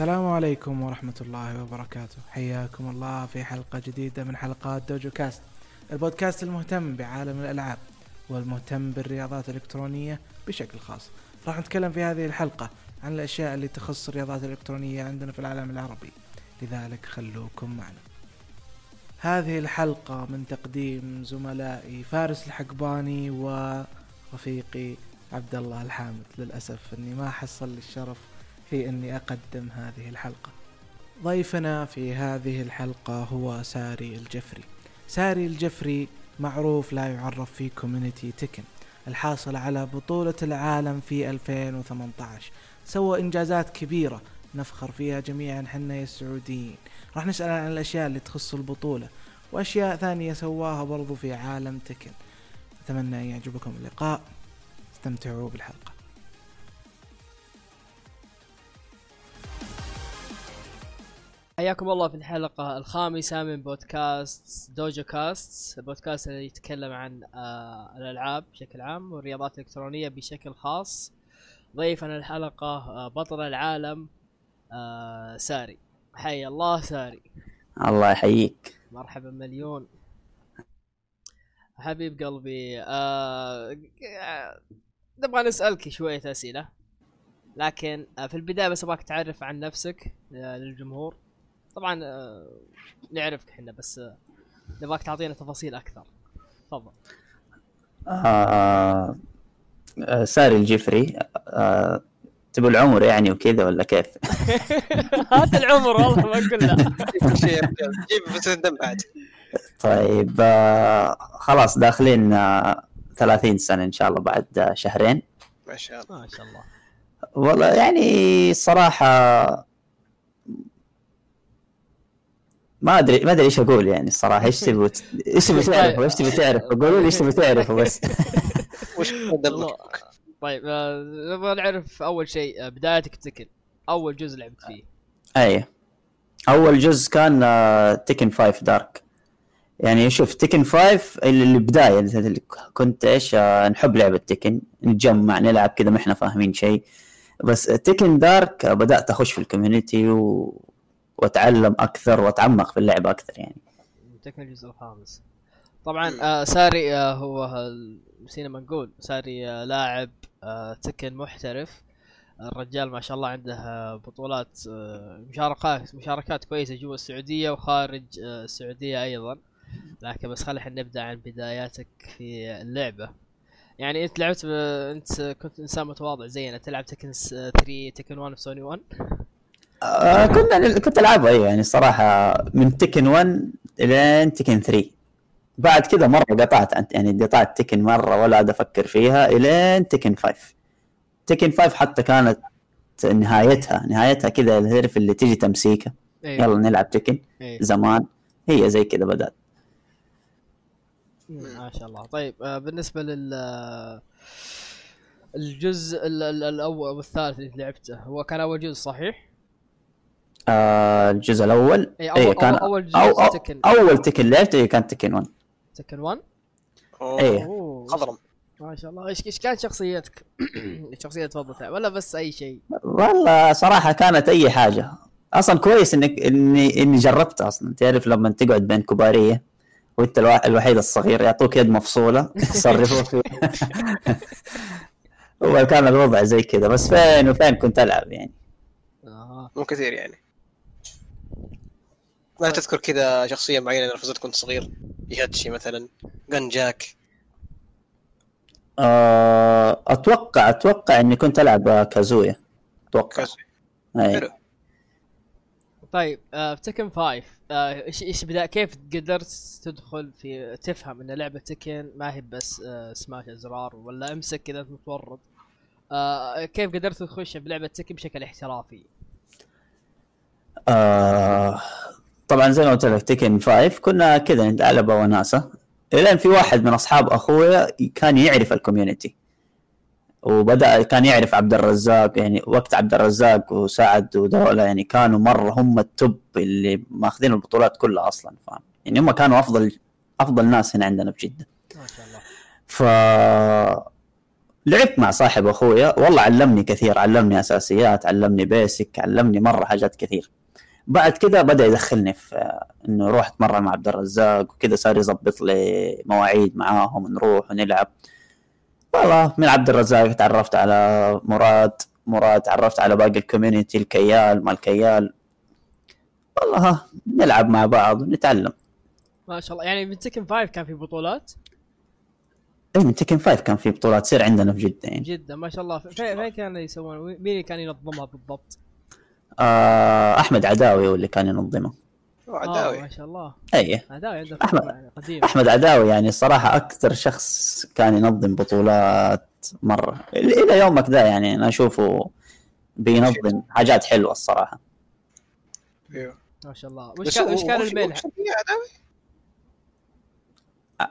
السلام عليكم ورحمة الله وبركاته. حياكم الله في حلقة جديدة من حلقات دوجو كاست البودكاست المهتم بعالم الألعاب والمهتم بالرياضات الإلكترونية بشكل خاص. راح نتكلم في هذه الحلقة عن الأشياء اللي تخص الرياضات الإلكترونية عندنا في العالم العربي. لذلك خلوكم معنا. هذه الحلقة من تقديم زملائي فارس الحقباني ورفيقي عبد الله الحامد للأسف أني ما حصل لي الشرف في أني أقدم هذه الحلقة. ضيفنا في هذه الحلقة هو ساري الجفري. ساري الجفري معروف لا يعرف في community Tekken الحاصل على بطولة العالم في 2018 سوى إنجازات كبيرة نفخر فيها جميعا حنا يا السعوديين. راح نسأل عن الأشياء اللي تخص البطولة وأشياء ثانية سواها برضو في عالم Tekken أتمنى أن يعجبكم اللقاء. استمتعوا بالحلقة. حياكم الله في الحلقة الخامسة من بودكاست دوجو كاست البودكاست اللي يتكلم عن آه الألعاب بشكل عام والرياضات الإلكترونية بشكل خاص. ضيفنا الحلقة آه بطل العالم آه ساري. حي الله ساري. الله يحييك. مرحبا مليون. حبيب قلبي آه نبغى نسألك شوية أسئلة لكن في البداية بس أبغاك تعرف عن نفسك للجمهور. طبعا آه نعرفك إحنا بس آه نبغاك تعطينا تفاصيل أكثر. تفضل. آه آه ساري الجفري آه تبو العمر يعني وكذا ولا كيف؟ هات العمر والله ما كله جيب بس بعد طيب آه خلاص داخلين آه 30 سنة إن شاء الله بعد آه شهرين. ما شاء الله. ما شاء الله. والله يعني صراحة ما ادري ما أدري إيش أقول يعني الصراحة. إيش تبغوا إيش تبغوا تعرفوا إيش تبغوا تعرفوا قولوا لي إيش تبغوا تعرفوا بس. وش؟ طيب آه، نبغى نعرف أول شيء آه، بدايتك تكن. أول جزء لعبت فيه. أي. أول جزء كان تكن 5 دارك يعني شوف تكن 5 البداية اللي كنت إيش آه، نحب لعبة تكن نتجمع نلعب كذا ما إحنا فاهمين شيء. بس تكن دارك بدأت أخش في الكوميونتي و... واتعلم أكثر وأتعمق في اللعبه أكثر يعني. تكن الجزء الخامس طبعا آه ساري آه هو نسينا ما نقول. ساري آه لاعب آه تكن محترف. الرجال ما شاء الله عنده آه بطولات آه مشاركات مشاركات كويسة جوا السعودية وخارج آه السعودية أيضا. لكن بس خلينا إحنا نبدأ عن بداياتك في اللعبة. يعني أنت لعبت ب... أنت كنت إنسان متواضع زينا تلعب تكن 3 تكن 1 في سوني 1 آه كنا كنت العبها أيوه يعني صراحة من تكن 1 إلين تكن 3 بعد كذا مرة قطعت عن- يعني قطعت تكن مرة ولا عاد أفكر فيها إلين تكن 5 تكن 5 حتى كانت نهايتها نهايتها كذا تعرف اللي تجي تمسيكة. إيه. يلا نلعب تكن إيه. زمان. هي زي كذا بدأت. ما شاء الله. طيب آه بالنسبة لل آه، الجزء ال- ال- الأول والثالث اللي لعبته هو كان أول جزء صحيح؟ آه الجزء الأول. اي إيه، اول كان أول, أول جزء أو أو تكن أول تكن لعبته هي كانت تكن 1 تكن 1 إيه. أوه، خضرم. ما شاء الله. إيش إيش كانت شخصيتك؟ الشخصيه تفضل تلعب ولا بس أي شيء؟ والله صراحة كانت أي حاجة. أصلا كويس إنك إني إني جربت أصلا. تعرف لما تقعد بين كبارية الوا- الوحيد الصغير يعطوك يد مفصولة. يصرفوك فيها. هو كان الوضع زي كذا بس فين وفين كنت ألعب يعني؟ آه. مو كثير يعني. ما تذكر كذا شخصية معينة نرفزتك كنت صغير. يهاتشي مثلا جن جاك آه، أتوقع أتوقع إني كنت ألعب كازويا. أتوقع. كاز- أي. حلو. طيب آه في تكن 5 آه، إيش إيش بدأ كيف قدرت تدخل في تفهم إن لعبة تكن ما هي بس سماش أزرار ولا أمسك كذا متورط؟ كيف قدرت تخش بلعبة Tekken بشكل احترافي؟ آه طبعا زي ما قلت لك Tekken 5 كنا كذا نلعب وناسه. الين في واحد من أصحاب أخويا كان يعرف ال community وبدأ كان يعرف عبد الرزاق يعني وقت عبد الرزاق وسعد ودولة يعني كانوا مرة هم ال top اللي ماخذين البطولات كلها أصلا فاهم؟ يعني هم كانوا أفضل أفضل ناس هنا عندنا في جدة. ما شاء الله. ف لعبت مع صاحب أخويا والله علمني كثير علمني أساسيات علمني basic علمني مرة حاجات كثير. بعد كذا بدأ يدخلني في إنه روح اتمرن مع عبد الرزاق وكذا صار يظبط لي مواعيد معاهم نروح ونلعب. والله من عبد الرزاق تعرفت على مراد مراد تعرفت على باقي ال community الكيال ما الكيال والله نلعب مع بعض ونتعلم. ما شاء الله. يعني من تكن 5 كان في بطولات؟ اي من تكن 5 كان في بطولات تصير عندنا في جدة يعني. جدا ما شاء الله. في- فين كانوا يسوون؟ مين كان ينظمها بالضبط؟ آه أحمد عداوي هو اللي كان ينظمه. آه عداوي. ما شاء الله. أي. عداوي عنده خبرة يعني قديم أحمد عداوي يعني الصراحه أكثر شخص كان ينظم بطولات مرة. إلى يومك ذا يعني أنا أشوفه بينظم حاجات حلوة الصراحة. أيوه. ما شاء الله. وش كان وش كان المين عداوي؟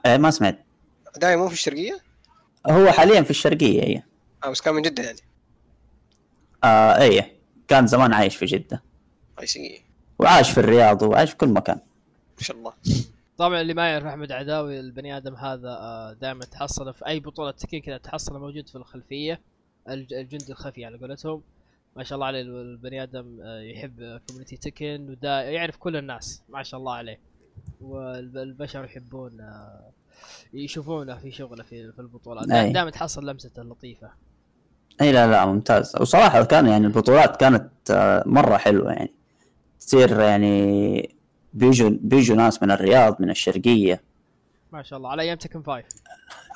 آه ما سمعت. عداوي مو في الشرقية؟ هو حاليا في الشرقية اي آه بس كان من جدة يعني. آه اي كان زمان عايش في جدة. I see وعاش في الرياض وعاش في كل مكان. ما شاء الله. طبعا اللي ما يعرف أحمد عداوي البني آدم هذا دائما تحصل في أي بطولة Tekken كذا تحصل موجود في الخلفية الج- الجندي الخفي على قولتهم. ما شاء الله عليه البني آدم آه، يحب community Tekken ودا يعرف كل الناس ما شاء الله عليه. والبشر يحبون آه، يشوفونه في شغله في البطولات. دائما تحصل لمسته اللطيفة. إي لا لا ممتاز. وصراحة كان يعني البطولات كانت آه، مرة حلوة يعني. تصير يعني بيجوا بيجوا ناس من الرياض من الشرقية. ما شاء الله. على أيام Tekken 5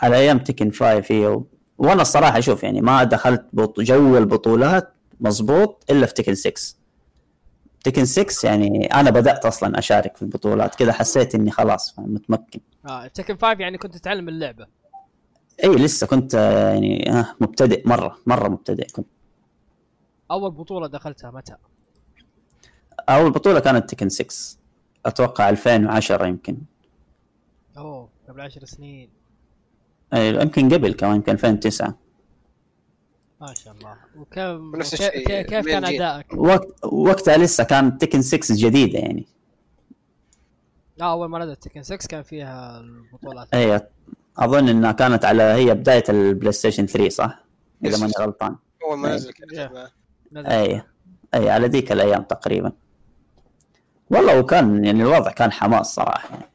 على أيام Tekken five هي و... وأنا الصراحة شوف يعني ما دخلت بط... جو البطولات مزبوط إلا في تكن 6 تكن 6 يعني أنا بدأت أصلا أشارك في البطولات كذا حسيت إني خلاص متمكن. آه تكن 5 يعني كنت تتعلم اللعبة. اي لسه كنت يعني آه، مبتدئ مرة مرة مبتدئ كنت. أول بطولة دخلتها متى؟ أول بطولة كانت تكن 6 أتوقع 2010 يمكن. أوه قبل 10 سنين. أي يمكن قبل كمان يمكن 2009 ما شاء الله. وكم وكيف- الشيء، كيف كان. ادائك؟ وقت وقتها لسه كانت Tekken 6 جديدة يعني. آه أول ما نزلت Tekken 6 كان فيها البطولات. اي أظن إنها كانت على هي بداية ال PlayStation 3 صح؟ إذا. ماني غلطان اول ما أي. نزل. اي اي على ذيك الأيام تقريبا والله وكان يعني الوضع كان حماس صراحة يعني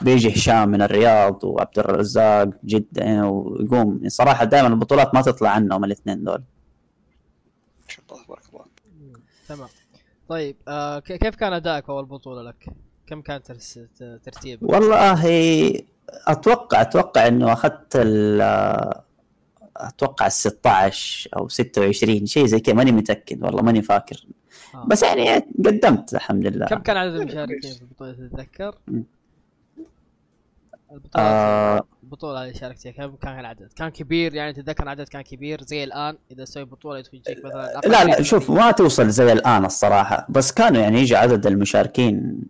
بيجي هشام من الرياض وعبد الرزاق جده هنا ويقوم يعني صراحة دائما البطولات ما تطلع عنهم الاثنين دول ما شاء الله تبارك الله تمام طيب آه ك- كيف كان أدائك أول بطولة لك؟ كم كان ترتيب؟ والله أتوقع أتوقع إنه أخذت ال أتوقع ال 16 أو 26 شيء زي كذا ماني متأكد والله ماني فاكر. آه. بس يعني قدمت الحمد لله. كم كان عدد المشاركين في البطولة؟ تتذكر؟ البطولة آه. البطولة اللي شاركت فيها كم كان العدد؟ كان كبير يعني تتذكر العدد كان كبير زي الآن؟ إذا تسوي بطولة تجيك مثلا أقل لا لا شوف ما توصل زي الآن الصراحة بس كانوا يعني يجي عدد المشاركين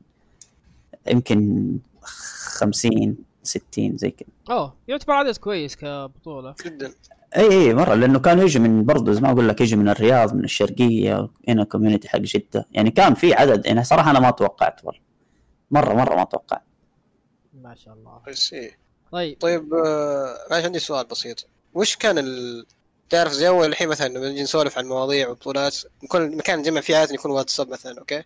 يمكن 50 60 زي كذا. أوه يعتبر عدد كويس كبطولة. جدا. إي إي مرة لأنه كانوا يجي من برضه زي ما أقول لك يجي من الرياض من الشرقية هنا community حق جدة. يعني كان في عدد يعني صراحة أنا ما توقعت والله. مرة مرة ما توقعت. ما شاء الله. بس إيه. طيب. طيب آه، معلش عندي سؤال بسيط. وش كان ال... تعرف زي أول الحين مثلا لما نجي نسولف عن مواضيع وبطولات كل مكان نجمع فيه عادة يكون واتساب مثلا okay؟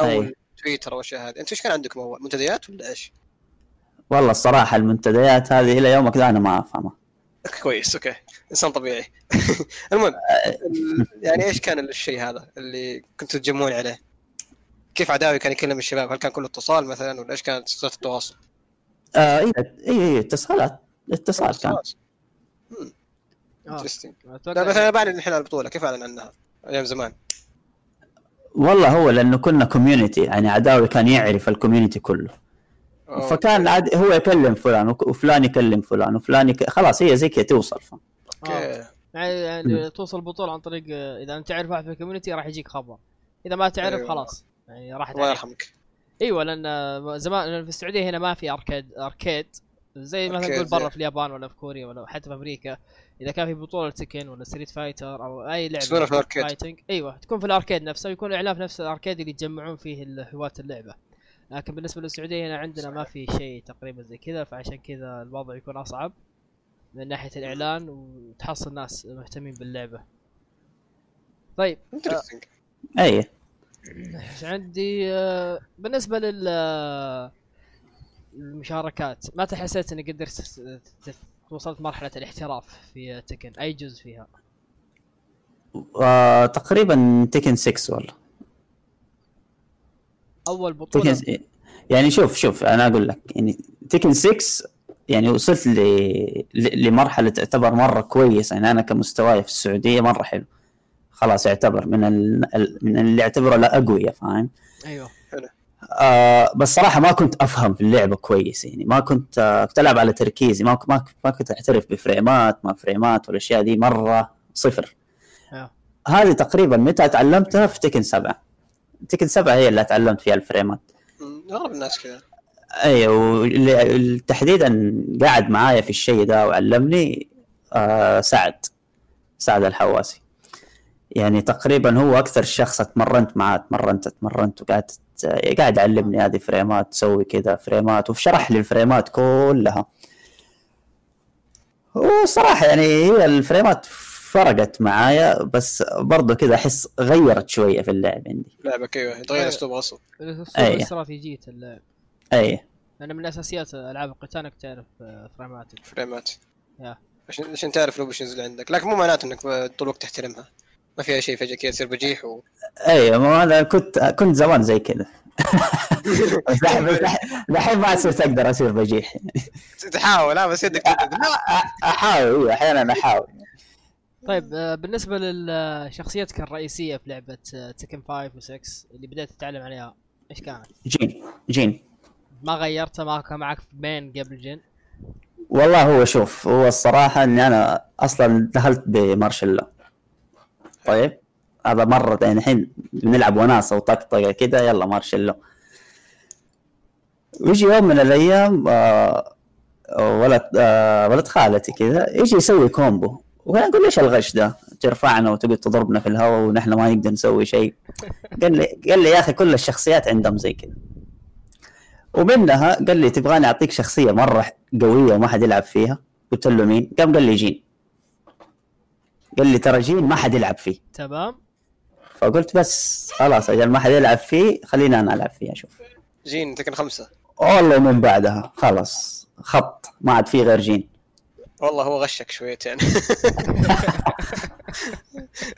أو أي. تويتر أو الاشياء هذه. أنت وش كان عندكم اول منتديات ولا إيش؟ والله الصراحة المنتديات هذه إلى يومك ذا أنا ما أفهمها كويس okay إنسان طبيعي المهم ال- يعني إيش كان الشيء هذا اللي كنتوا تجمعون عليه؟ كيف عداوي كان يكلم الشباب؟ هل كان كله اتصال مثلا ولا إيش كانت سلسلة التواصل؟ آه اي اي اي اتصالات اتصال كان آه. interesting أتوقع لا مثلا أنا بعلن الحين عن البطوله كيف أعلن عنها؟ أيام زمان والله هو لأنه كنا community يعني عداوي كان يعرف ال community كله. فكان عاد هو يكلم فلان وفلان يكلم فلان وفلان يك... خلاص هي زي كذا توصل. ف... okay. يعني يعني توصل البطوله عن طريق إذا أنت تعرف واحد في ال community راح يجيك خبر. إذا ما تعرف أيوة. خلاص. يعني راحت الله يرحمك. أيوه لأن زمان لأن في السعودية هنا ما في arcade arcade. زي مثلا نقول برا زي- في اليابان ولا في كوريا ولا حتى في أمريكا إذا كان في بطولة Tekken ولا Street Fighter أو أي لعبة في. fighting أيوه تكون في ال arcade نفسه ويكون اعلان في نفس ال arcade اللي يتجمعون فيه هواة اللعبة. لكن بالنسبة للسعودية هنا عندنا ما في شيء تقريبا زي كذا فعشان كذا الوضع يكون أصعب من ناحية الإعلان وتحصل ناس مهتمين باللعبة. طيب انترستنج أي. إيش عندي؟ آه، بالنسبة لل آه، المشاركات متى حسيت إني قدرت وصلت مرحلة الاحتراف في تكن؟ أي جزء فيها؟ آه تقريبا تكن 6 والله. أول بطولة. تكن يعني شوف شوف أنا أقول لك يعني تكن 6 يعني وصلت ل... ل... لمرحلة تعتبر مرة كويسه يعني أنا كمستواي في السعودية مرة حلو. خلاص يعتبر من ال... ال- من اللي يعتبره الاقوياء فاهم؟ أيوه. آه بس صراحة ما كنت أفهم في اللعبه كويس. يعني ما كنت آه كنت ألعب على تركيزي. ما ما, كنت أعترف بفريمات ما فريمات والأشياء دي مرة صفر. آه. هذه تقريبا متى تعلمتها في تكن سبعة؟ تكن سبعة هي اللي تعلمت فيها الفريمات. اغلب الناس كذا. أيوه تحديدا قاعد معايا في الشيء ده وعلمني آه سعد سعد الحواسي. يعني تقريبا هو أكثر شخص أتمرنت معاه تمرنت تمرنت وقاعد قاعد يعلمني هذه فريمات تسوي كذا فريمات وشرح لي الفريمات كلها. وصراحة يعني هي ال frames فرقت معايا بس برضو كذا أحس غيرت شوية في اللعب عندي. لعبك أيوه. أيوة. أسلوب أصلا. الاسلوب أي. الاستراتيجيه اللعب. أي. لأن من أساسيات ألعاب القتال إنك تعرف آه، frames ك. frames. يا. عشان عشان تعرف ال options اللي عندك. لكن مو معناته إنك طول الوقت تحترمها. ما فيها شيء فجأة كذا تصير بجيح و... أيوه ما أنا كنت كنت زمان زي كذا. دحين دحين ما صرت أقدر أصير بجيح. تحاول لا بس يدك أحاول أيوه أحيانا أحاول. طيب آه، بالنسبة لشخصيتك الرئيسية في لعبة تكن 5 و6 اللي بدأت تتعلم عليها إيش كانت؟ جين جين. ما غيرتها ما كان معك بين قبل جن والله هو شوف هو الصراحة إني أنا أصلا دخلت بمارشال لو طيب هذا مرة يعني الحين بنلعب وناسة وطقطقة كذا يلا مارشال لو ويجي يوم من الأيام آه ولد آه ولد خالتي كذا يجي يسوي combo. وأنا أقول ليش ألغش ده؟ ترفعنا وتقعد تضربنا في الهواء ونحن ما نقدر نسوي شيء. قال لي قال لي يا أخي كل الشخصيات عندهم زي كذا ومنها قال لي تبغاني أعطيك شخصية مرة قوية وما حد يلعب فيها؟ قلت له مين؟ قام قال لي جين. قال لي ترى جين ما حد يلعب فيه. تمام. فقلت بس خلاص أجل ما حد يلعب فيه خليني أنا ألعب فيه أشوف جين تكن خمسة. والله من بعدها خلاص. خط ما عاد فيه غير جين. والله هو غشك شويتين.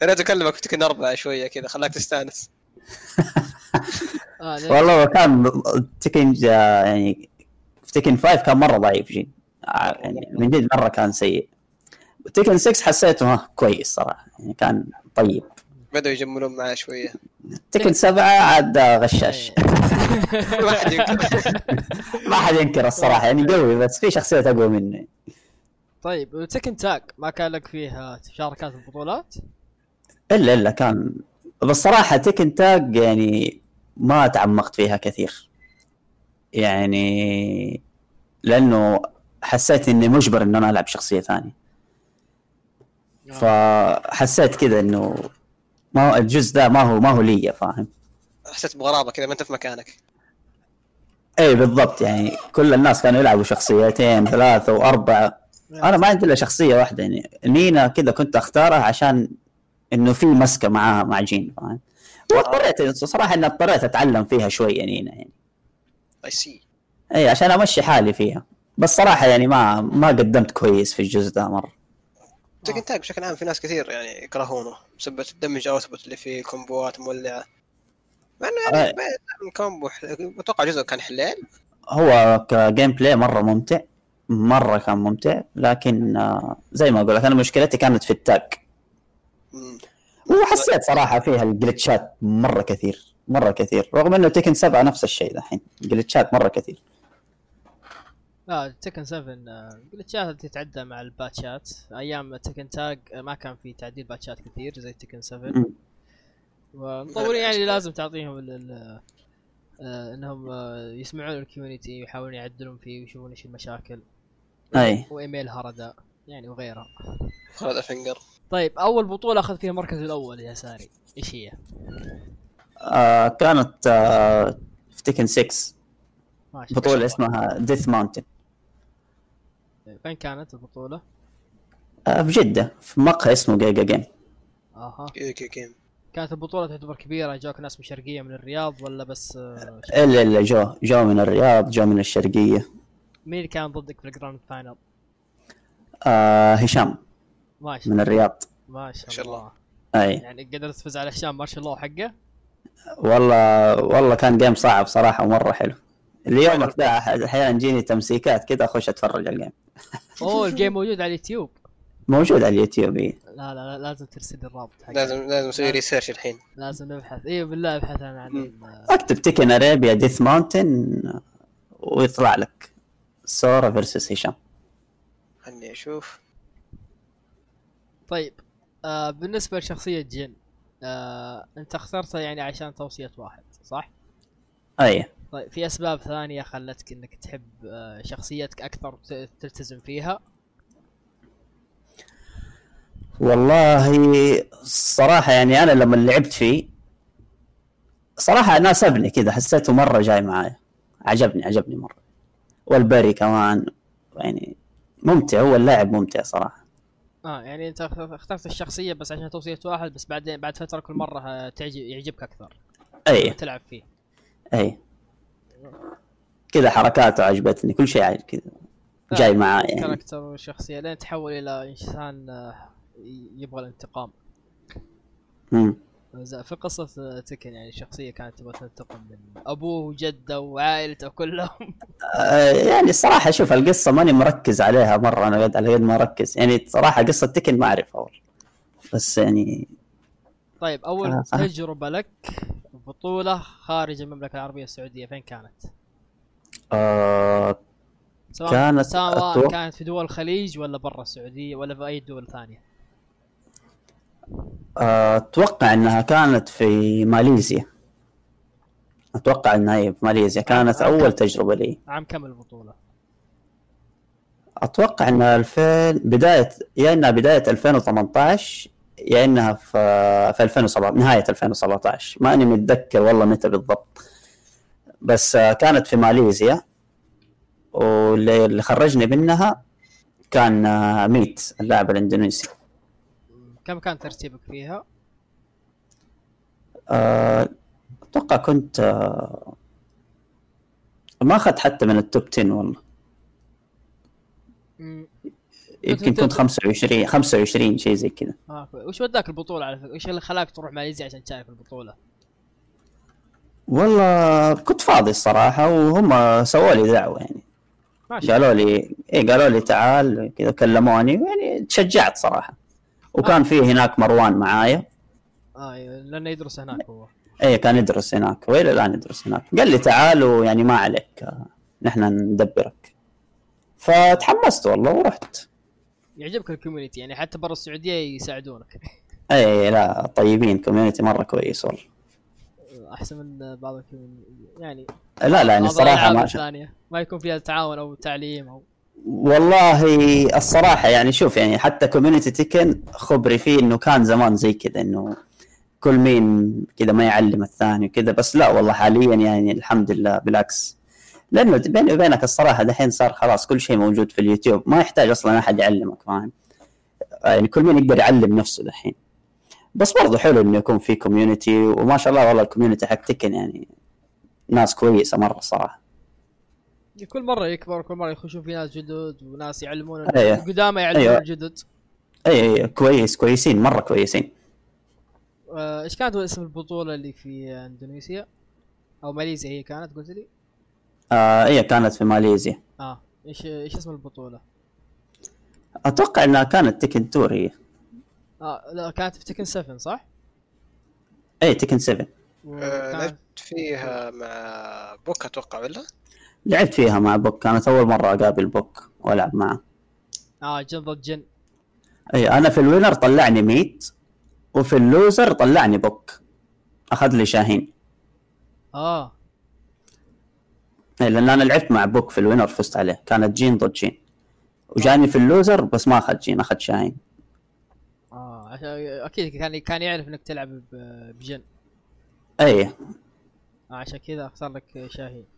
ريتك أكلمك في تكن اربعه شوية كذا خلاك تستأنس. آه والله هو كان تكن يعني في تكن 5 كان مرة ضعيف جين آه، يعني من جد مرة كان سيء. تكن 6 حسيته كويس صراحة. يعني كان طيب. بدأوا يجملون معاه شوية. تكن 7 عاد غشاش. ما حد ينكر. ما حد ينكر الصراحة. يعني قوي بس في شخصيات أقوى منه طيب تكن تاج ما كان لك فيها مشاركات في البطولات؟ إلا إلا كان. بس صراحة تكن تاج يعني ما تعمقت فيها كثير. يعني لأنه حسيت إني مجبر انه أنا ألعب شخصية ثانية. فحسيت كذا إنه ما الجزء ده ما هو ما هو لي فاهم؟ حسيت بغرابة كذا ما أنت في مكانك. اي بالضبط. يعني كل الناس كانوا يلعبوا شخصيتين ثلاثة وأربعة. أنا ما عندي إلا شخصية واحدة يعني. نينا كذا كنت أختارها عشان إنه في مسكة معاها مع جين فاهم؟ واضطريت صراحة إني اضطريت أتعلم فيها شوية نينا يعني. easy إي عشان أمشي حالي فيها. بس صراحة يعني ما ما قدمت كويس في الجزء ده مرة. تكن تاج بشكل عام في ناس كثير يعني يكرهونه. بسبب ال damage output اللي فيه combo ات مولعة. مع إنه يعني آه. بعيد كومبو ح- أتوقع جزء كان حلال هو ك gameplay مرة ممتع. مرة كان ممتع لكن آه، زي ما أقول لك أنا مشكلتي كانت في التاج. مم. وحسيت صراحة فيها ال glitch ات مرة كثير مرة كثير. رغم إنه تكن 7 نفس الشيء دحين glitch ات مرة كثير. لا تكن 7 آه، جلتشات تتعدى مع الباتشات. أيام تكن تاج آه، ما كان في تعديل باتشات كثير زي تكن 7 مم. والمطورين يعني لازم تعطيهم ال ال- آه، إنهم يسمعون الكوميونتي ويحاولون يعدلون فيه ويشوفون إيش المشاكل. أي. وايميل هردا يعني وغيرها خالد فينجر طيب أول بطولة أخذ فيها المركز الأول يا ساري إيش هي؟ آه كانت آه في تكن 6 ماشي بطولة اسمها ديث ماونتن فين كانت البطولة؟ آه، في جدة في مقهى اسمه جيجا جيم أها. جيجا جيم كانت البطولة تعتبر كبيرة جاك ناس من الشرقيه من الرياض ولا بس آه، الا الا جو جو من الرياض جو من الشرقية. مين اللي كان ضدك في ال grand final؟ آه هشام. ما شاء من الرياض. ما شاء الله. أي. يعني قدرت تفوز على هشام ما شاء الله حقه؟ والله والله كان game صعب صراحة ومرة حلو. اليوم أحيانا تجيني تمسيكات كذا أخش أتفرج على ال game أوه ال game موجود على اليوتيوب. موجود على اليوتيوب إيه. لا لا, لا لازم ترسل لي الرابط حقه. لازم لازم نسوي research الحين. لازم نبحث أيوه بالله أبحث عن عن. أكتب تكن ارابيا ديث ماونتن ويطلع لك. سورا versus هشام. خلني أشوف. طيب آه بالنسبة لشخصية جن آه أنت اخترتها يعني عشان توصية واحد صح؟ أي. طيب في أسباب ثانية خلتك إنك تحب آه شخصيتك أكثر تلتزم فيها؟ والله الصراحه يعني أنا لما لعبت فيه صراحة ناسبني كذا حسيته مرة جاي معايا. عجبني عجبني مرة. والبري كمان. يعني ممتع هو اللاعب ممتع صراحة. آه يعني أنت اخ- اخترت الشخصية بس عشان توصية واحد بس بعدين بعد فترة كل مرة آه، تعجب يعجبك أكثر. أي. تلعب فيه. أي. كذا حركاته عجبتني كل شيء عجب كذا. جاي معايا يعني. كاركتر والشخصيه لين تحول إلى إنسان آه، يبغى الانتقام. مم. في قصة تكن يعني الشخصية كانت تبغى تنتقم من أبوه وجده وعائلته كلهم آه، يعني الصراحة شوف القصة ماني مركز عليها مرة أنا قد على قد ما أركز يعني صراحة قصة تكن ما أعرفها والله بس يعني طيب أول آه،. تجربة لك بطولة خارج المملكة العربية السعودية فين كانت؟ آه سواء كانت سواء أتوقع- كانت في دول الخليج ولا برا السعودية ولا في أي دول ثانية أتوقع أنها كانت في ماليزيا. أتوقع أنها هي في ماليزيا. كانت أول تجربة لي. عام كم البطولة؟ أتوقع أنها 2000 بداية يا أنها بداية 2018 يا أنها في في 2017 نهاية 2017 ماني متذكر والله متى بالضبط. بس آه، كانت في ماليزيا. واللي اللي خرجني منها كان آه، ميت اللاعب الإندونيسي. كم كان ترتيبك فيها؟ آه، أتوقع كنت آه، ما أخذت حتى من التوب 10 والله مم. يمكن كنت- كنت 25 25 شيء زي كذا آه. وش وداك البطولة على فكرة؟ وش اللي خلاك تروح ماليزيا عشان تشارك في البطولة؟ والله كنت فاضي الصراحة وهم سووا لي دعوة يعني ما شاء قالوا لي إيه قالوا لي تعال كذا كلموني يعني تشجعت صراحة وكان في هناك مروان معايا. آه أيوة، لأنه يدرس هناك هو. إيه كان يدرس هناك. وإلى الآن يدرس هناك. قال لي تعال ويعني ما عليك آه، نحن ندبرك. فتحمست والله ورحت. يعجبك ال community يعني حتى برا السعودية يساعدونك. اي لا طيبين community مرة كويس والله. أحسن من بعض ال community يعني لا لا يعني الصراحه ما ما يكون فيها تعاون أو تعليم أو والله الصراحة يعني شوف يعني حتى كوميونتي تيكن خبري فيه إنه كان زمان زي كذا إنه كل مين كذا ما يعلم الثاني وكذا بس لا والله حاليا يعني الحمد لله بالعكس. لأنه بيني وبينك الصراحة دحين صار خلاص كل شيء موجود في اليوتيوب. ما يحتاج أصلا أحد يعلمك فاهم؟ يعني كل مين يقدر يعلم نفسه دحين. بس برضه حلو إنه يكون في community وما شاء الله والله ال community حق تكن يعني ناس كويسة مرة صراحة. كل مرة يكبر كل مرة يخشون في ناس جدد وناس يعلمون أيوة. القدامى يعلمون أيوة. الجدد اي اي كويس كويسين مرة كويسين آه، إيش كانت اسم البطولة اللي في إندونيسيا؟ أو ماليزيا هي كانت قلت لي؟ آه هي كانت في ماليزيا آه إيش إيش اسم البطولة؟ أتوقع إنها كانت تكن tour هي آه لا كانت في تكن 7 صح؟ اي تكن 7 آه، وكانت لعبت فيها مع بوك أتوقع ولا؟ لعبت فيها مع بوك. كانت أول مرة أقابل بوك وألعب معه. آه جين ضد جين. إي أنا في ال winner طلعني ميت وفي ال loser طلعني بوك. أخذ لي شاهين. آه. إي لأن أنا لعبت مع بوك في ال winner فزت عليه. كانت جين ضد جين. وجاني في ال loser بس ما أخذ جين أخذ شاهين. آه عشان أكيد كان كان يعرف إنك تلعب بجين. إي. آه عشان كذا اختار لك شاهين.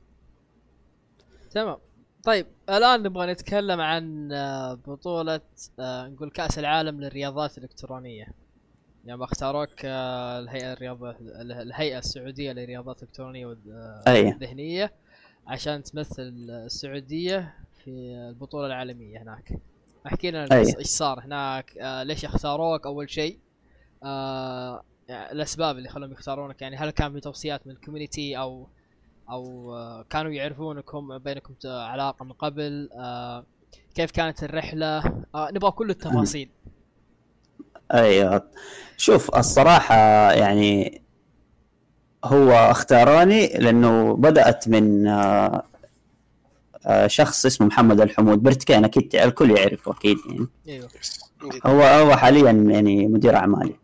تمام. طيب الآن نبغى نتكلم عن آه، بطولة آه، نقول كأس العالم للرياضات الإلكترونية. يعني اختاروك آه، الهيئة الرياضة الهيئة السعودية للرياضات الإلكترونية والذهنية عشان تمثل السعودية في البطولة العالمية هناك. احكي لنا. إيش صار هناك ليش اختاروك أول شيء؟ يعني الأسباب اللي خلوهم يختارونك يعني هل كان في توصيات من الكوميونتي أو أو آه، كانوا يعرفونكم بينكم علاقة من قبل آه، كيف كانت الرحلة؟ آه، نبغى كل التفاصيل. أيوه شوف الصراحة يعني هو اختاروني لأنه بدأت من شخص اسمه محمد الحمود برتكان أكيد الكل يعرفه أكيد يعني. أيوه. هو هو حاليا يعني مدير أعمالي.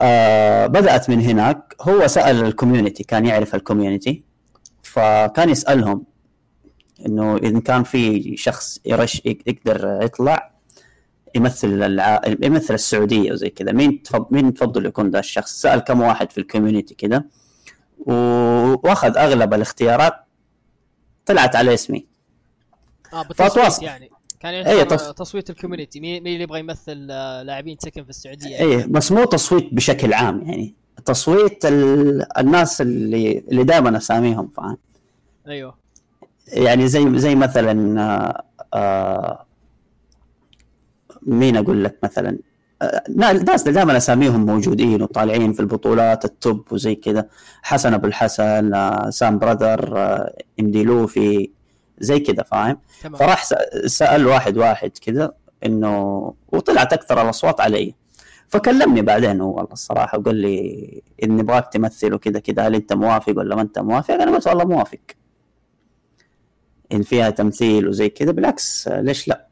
آه بدأت من هناك. هو سأل ال community كان يعرف ال community فكان يسألهم إنه ان كان في شخص يرش يقدر يطلع يمثل الع... يمثل السعودية وزي كذا. مين تفضل مين تفضل يكون ذا الشخص؟ سأل كم واحد في ال community كذا. و- وأخذ أغلب الاختيارات طلعت على اسمي. آه فأتواصل. يعني. كان يعتبر تص- تصويت الكوميونتي مين اللي يبغى يمثل آه، لاعبين تكن في السعودية؟ إيه بس مو تصويت بشكل عام يعني تصويت ال... الناس اللي اللي دائما أساميهم فاهم؟ أيوه. يعني زي زي مثلا آه، آه، مين أقول لك مثلا؟ ناس دائما أساميهم موجودين وطالعين في البطولات التوب وزي كذا. حسن أبو الحسن سام براذر آه، امدي لوفي زي كذا فاهم؟ تمام. فراح سأل واحد واحد كذا إنه وطلعت أكثر الأصوات علي. فكلمني بعدين هو والله الصراحة وقال لي إن نبغاك تمثل وكذا كذا هل أنت موافق ولا ما أنت موافق؟ أنا قلت والله موافق. إن فيها تمثيل وزي كذا بالعكس ليش لا؟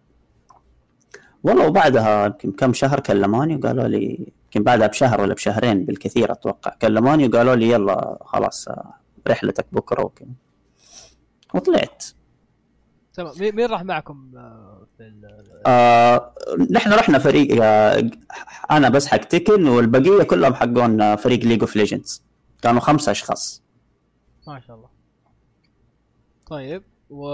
والله وبعدها يمكن كم شهر كلموني وقالوا لي يمكن بعدها بشهر ولا بشهرين بالكثير أتوقع كلموني وقالوا لي يلا خلاص رحلتك بكرة وكذا. وطلعت. تمام. مين راح معكم آه، في ال- آه نحن رحنا فريق آه أنا بس حق Tekken والبقية كلهم حقون آه، فريق League of Legends كانوا خمسة أشخاص. ما شاء الله. طيب و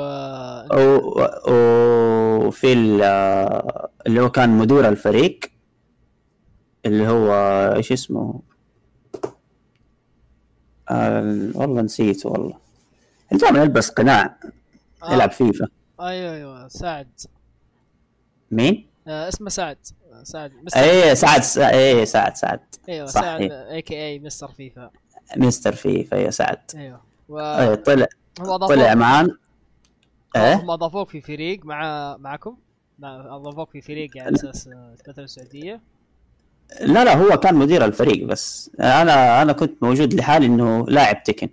وفي ال- آه، اللي هو كان مدير الفريق اللي هو إيش اسمه؟ آه والله نسيت والله. دائما يلبس قناع. آه. يلعب فيفا. أيوه أيوه. سعد. مين؟ آه اسمه سعد. آه، سعد. مستر إيه سعد إيه سعد سعد. أيوه صح، سعد. a.k.a مستر فيفا. مستر فيفا يا سعد. أيوه. إيه و طلع هم طلع اضافوك معانا. إيه؟ هم أضافوك في فريق مع معكم؟ مع- أضافوك في فريق يعني أساس تمثل السعودية. لا لا هو كان مدير الفريق بس. أنا أنا كنت موجود لحالي إنه لاعب Tekken.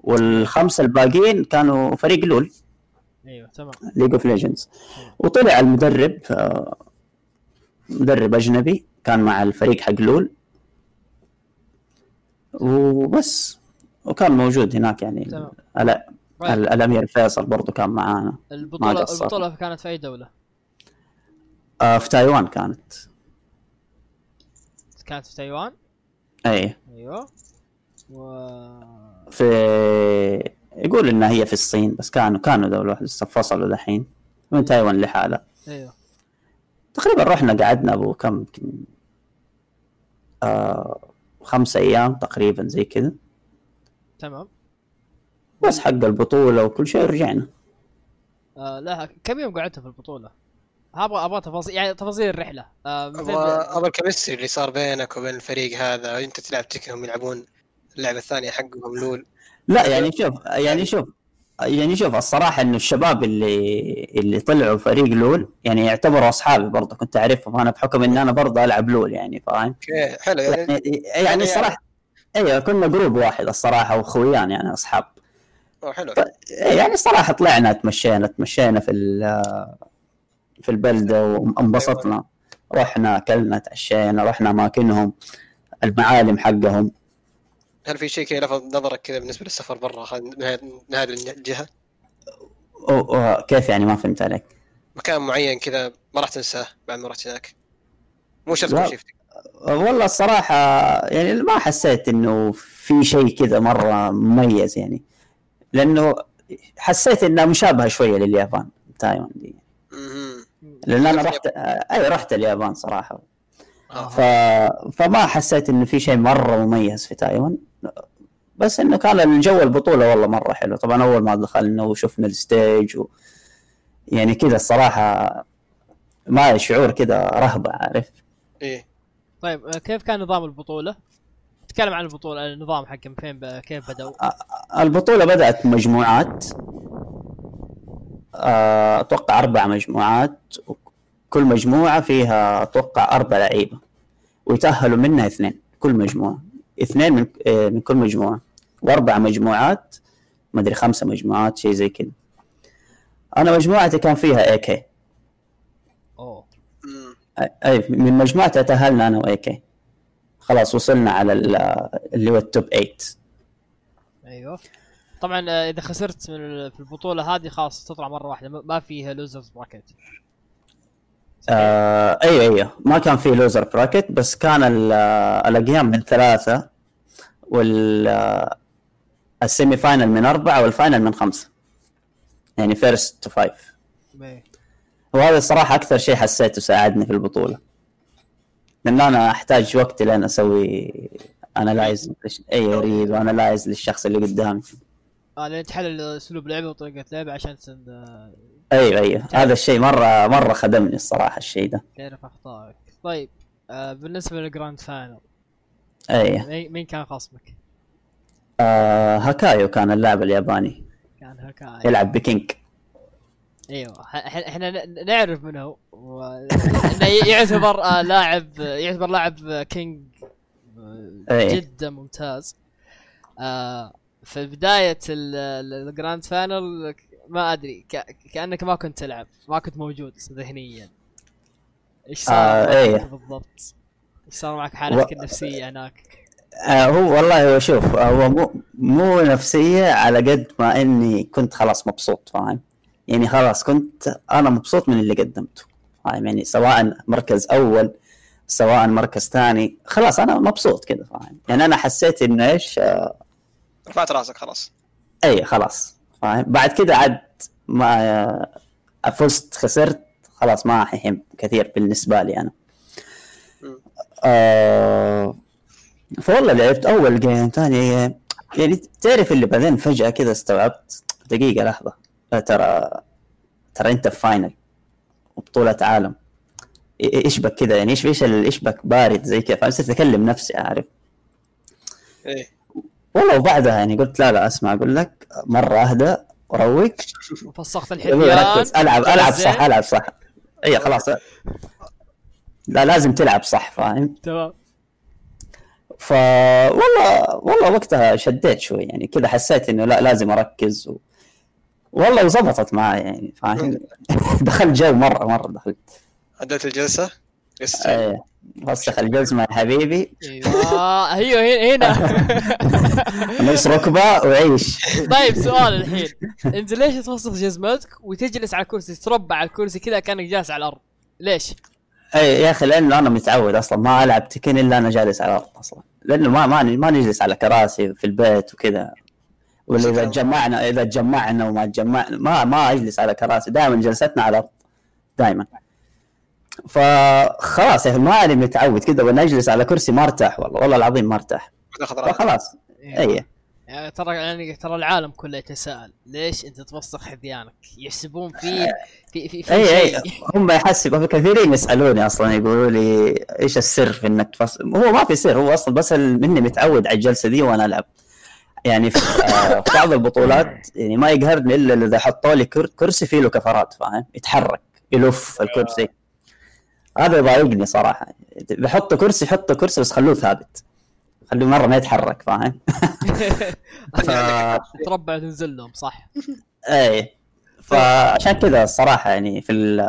والخمسة الباقيين كانوا فريق LoL. أيوه تمام. ليج اوف ليجندز وطلع المدرب آه، مدرب أجنبي كان مع الفريق حق LoL. وبس وكان موجود هناك يعني. تمام. ال- طيب، ال- الأمير فيصل برضو كان معانا. ما البطولة قصر. البطولة كانت في أي دولة؟ آه، في تايوان كانت. كانت في تايوان؟ اي أيوه. و في يقول إنها هي في الصين بس كانوا كانوا دولة واحدة لسه فصلوا دحين. من تايوان لحالها. أيوه. تقريبا رحنا قعدنا أبو كم يمكن آه خمسة أيام تقريبا زي كذا. تمام. بس حق البطولة وكل شيء رجعنا آه لا كم يوم قعدتوا في البطولة؟ أبغى أبغى تفاصيل يعني تفاصيل الرحلة. آه أبغى أبغى الكيمستري اللي صار بينك وبين الفريق هذا. أنت تلعب تكهم يلعبون اللعبة الثانية حقهم لول. لا يعني شوف يعني شوف يعني شوف الصراحة إنه الشباب اللي اللي طلعوا فريق لول يعني يعتبروا أصحابي برضه كنت أعرفهم أنا بحكم إن أنا برضه ألعب لول يعني فاهم؟ حلو يعني يعني يعني الصراحة أيوه كنا جروب واحد الصراحة واخويان يعني أصحاب. حلو. يعني الصراحة طلعنا تمشينا تمشينا في في البلدة وانبسطنا. رحنا أكلنا تعشينا رحنا أماكنهم المعالم حقهم. هل في شيء كذا لفت نظرك كذا بالنسبة للسفر برا من هذه الجهة؟ و- و- كيف يعني؟ ما فهمت عليك. مكان معين كذا ما راح تنساه بعد ما رحت هناك. مو شرط. تكون والله الصراحة يعني ما حسيت إنه في شيء كذا مرة مميز يعني. لأنه حسيت انها مشابهه شوية لليابان تايوان دي. لأن أنا رحت أي رحت اليابان صراحة. آه. ف... فما حسيت إنه في شيء مرة مميز في تايوان. بس إنه كان الجو البطولة والله مرة حلو. طبعا أول ما دخلنا وشفنا الستيج و... يعني كذا الصراحة ما شعور كذا رهبة عارف؟ إيه. طيب آه، كيف كان نظام البطولة؟ تكلم عن البطولة النظام حقهم فين ب... كيف بدأوا؟ البطولة بدأت مجموعات. آه، أتوقع أربع مجموعات كل مجموعة فيها أتوقع أربع لعيبة ويتأهلوا منها اثنين كل مجموعة. اثنين من آه، من كل مجموعة. وأربع مجموعات ما أدري خمسة مجموعات شيء زي كذا. أنا مجموعتي كان فيها AK أوه. اي من مجموعتي تاهلنا أنا و AK خلاص وصلنا على ال- اللي هو ال top 8 أيوه. طبعا آه، إذا خسرت من ال- في البطولة هذه خلاص تطلع مرة واحدة. ما- ما فيها losers bracket آه أيوه أيوه. ما كان في loser bracket بس كان آه، الاقيام من ثلاثة وال آه، ال semi final من أربعة وال final من خمسة. يعني first to five وهذا الصراحه أكثر شيء حسيته ساعدني في البطولة. لأن أنا أحتاج وقت لين أسوي analyze أي أريد و analyze للشخص اللي قدامي. آه لين تحلل أسلوب لعبه وطريقة لعبه عشان أيوه أيوه. هذا الشيء مره مرة خدمني الصراحة الشيء ده. تعرف أخطائك. طيب آه بالنسبة لل grand final أيوه. مين كان خصمك؟ آه هاكايو كان اللاعب الياباني. كان هكاي يلعب ب King أيوه إحنا نعرف منه و... انه يعتبر آه لاعب يعتبر لاعب King آه، إيه. جدا ممتاز. آه في ال- ال grand final ما أدري ك... كأنك ما كنت تلعب ما كنت موجود ذهنيا إيش صار آه، معك إيه. بالضبط؟ إيش صار معك حالتك و- النفسية هناك؟ آه هو والله هو شوف هو مو مو نفسية على قد ما إني كنت خلاص مبسوط فاهم يعني خلاص كنت أنا مبسوط من اللي قدمته فاهم يعني سواء مركز أول سواء مركز ثاني خلاص أنا مبسوط كذا فاهم يعني أنا حسيت إنه إيش آه، رفعت راسك خلاص اي خلاص فاهم؟ بعد كذا عاد ما فزت خسرت خلاص ما حيهم كثير بالنسبة لي أنا. آه فوالله لعبت أول game ثاني game يعني تعرف اللي بعدين فجأة كذا استوعبت دقيقة لحظة. آه، ترى ترى أنت في final وبطوله عالم. إيش بك كذا يعني إيش إيش إيش بك بارد زي كذا؟ فصرت أكلم نفسي عارف إيه. والله وبعدها يعني قلت لا لا أسمع أقول لك مرة اهدى وروق الحذيان ركز. ألعب ألعب؟ صح ألعب صح. اي خلاص. لا لازم تلعب صح فاهم؟ تمام. ف والله والله وقتها شديت شوي يعني كذا حسيت إنه لا لازم أركز و... والله وزبطت معي يعني فاهم؟ دخلت جو مرة مرة دخلت. عدلت الجلسة؟ يس إيه. وسخ الجزمه يا حبيبي. أيوه أيوه هنا هنا. نص ركبة وعيش. طيب سؤال الحين. انت ليش توسخ جزمتك وتجلس على الكرسي تربع على الكرسي كذا كأنك جالس على الأرض؟ ليش؟ اي يا أخي لأنه أنا متعود أصلا ما ألعب تكن إلا أنا جالس على الأرض أصلا. لأنه ما ما ما نجلس على كراسي في البيت وكذا. ولا إذا تجمعنا إذا تجمعنا وما تجمعنا ما ما أجلس على كراسي. دائما جلستنا على الأرض. دائما. فخلاص يا أخي ماني متعود كذا وأنا أجلس على كرسي ما أرتاح والله والله العظيم ما أرتاح. فخلاص. اي يعني ترى يعني ترى العالم كله يتساءل ليش أنت توسخ حذيانك؟ يحسبون في في في, في اي اي هم يحسبوا كثيرين يسألوني أصلا يقولوا لي إيش السر في إنك تفصل هو ما في سر هو أصلا بس ال- مني متعود على الجلسة دي وأنا ألعب. يعني في, آه، في بعض البطولات يعني ما يقهرني إلا إذا حطوا لي كر- كرسي فيه له كفرات فاهم؟ يتحرك يلف الكرسي. هذا يضايقني صراحة. بحط كرسي حطوا كرسي بس خلوه ثابت. خلوه مرة ما يتحرك فاهم؟ ف... تربع تنزل لهم صح. إيه. فعشان كذا الصراحة يعني في ال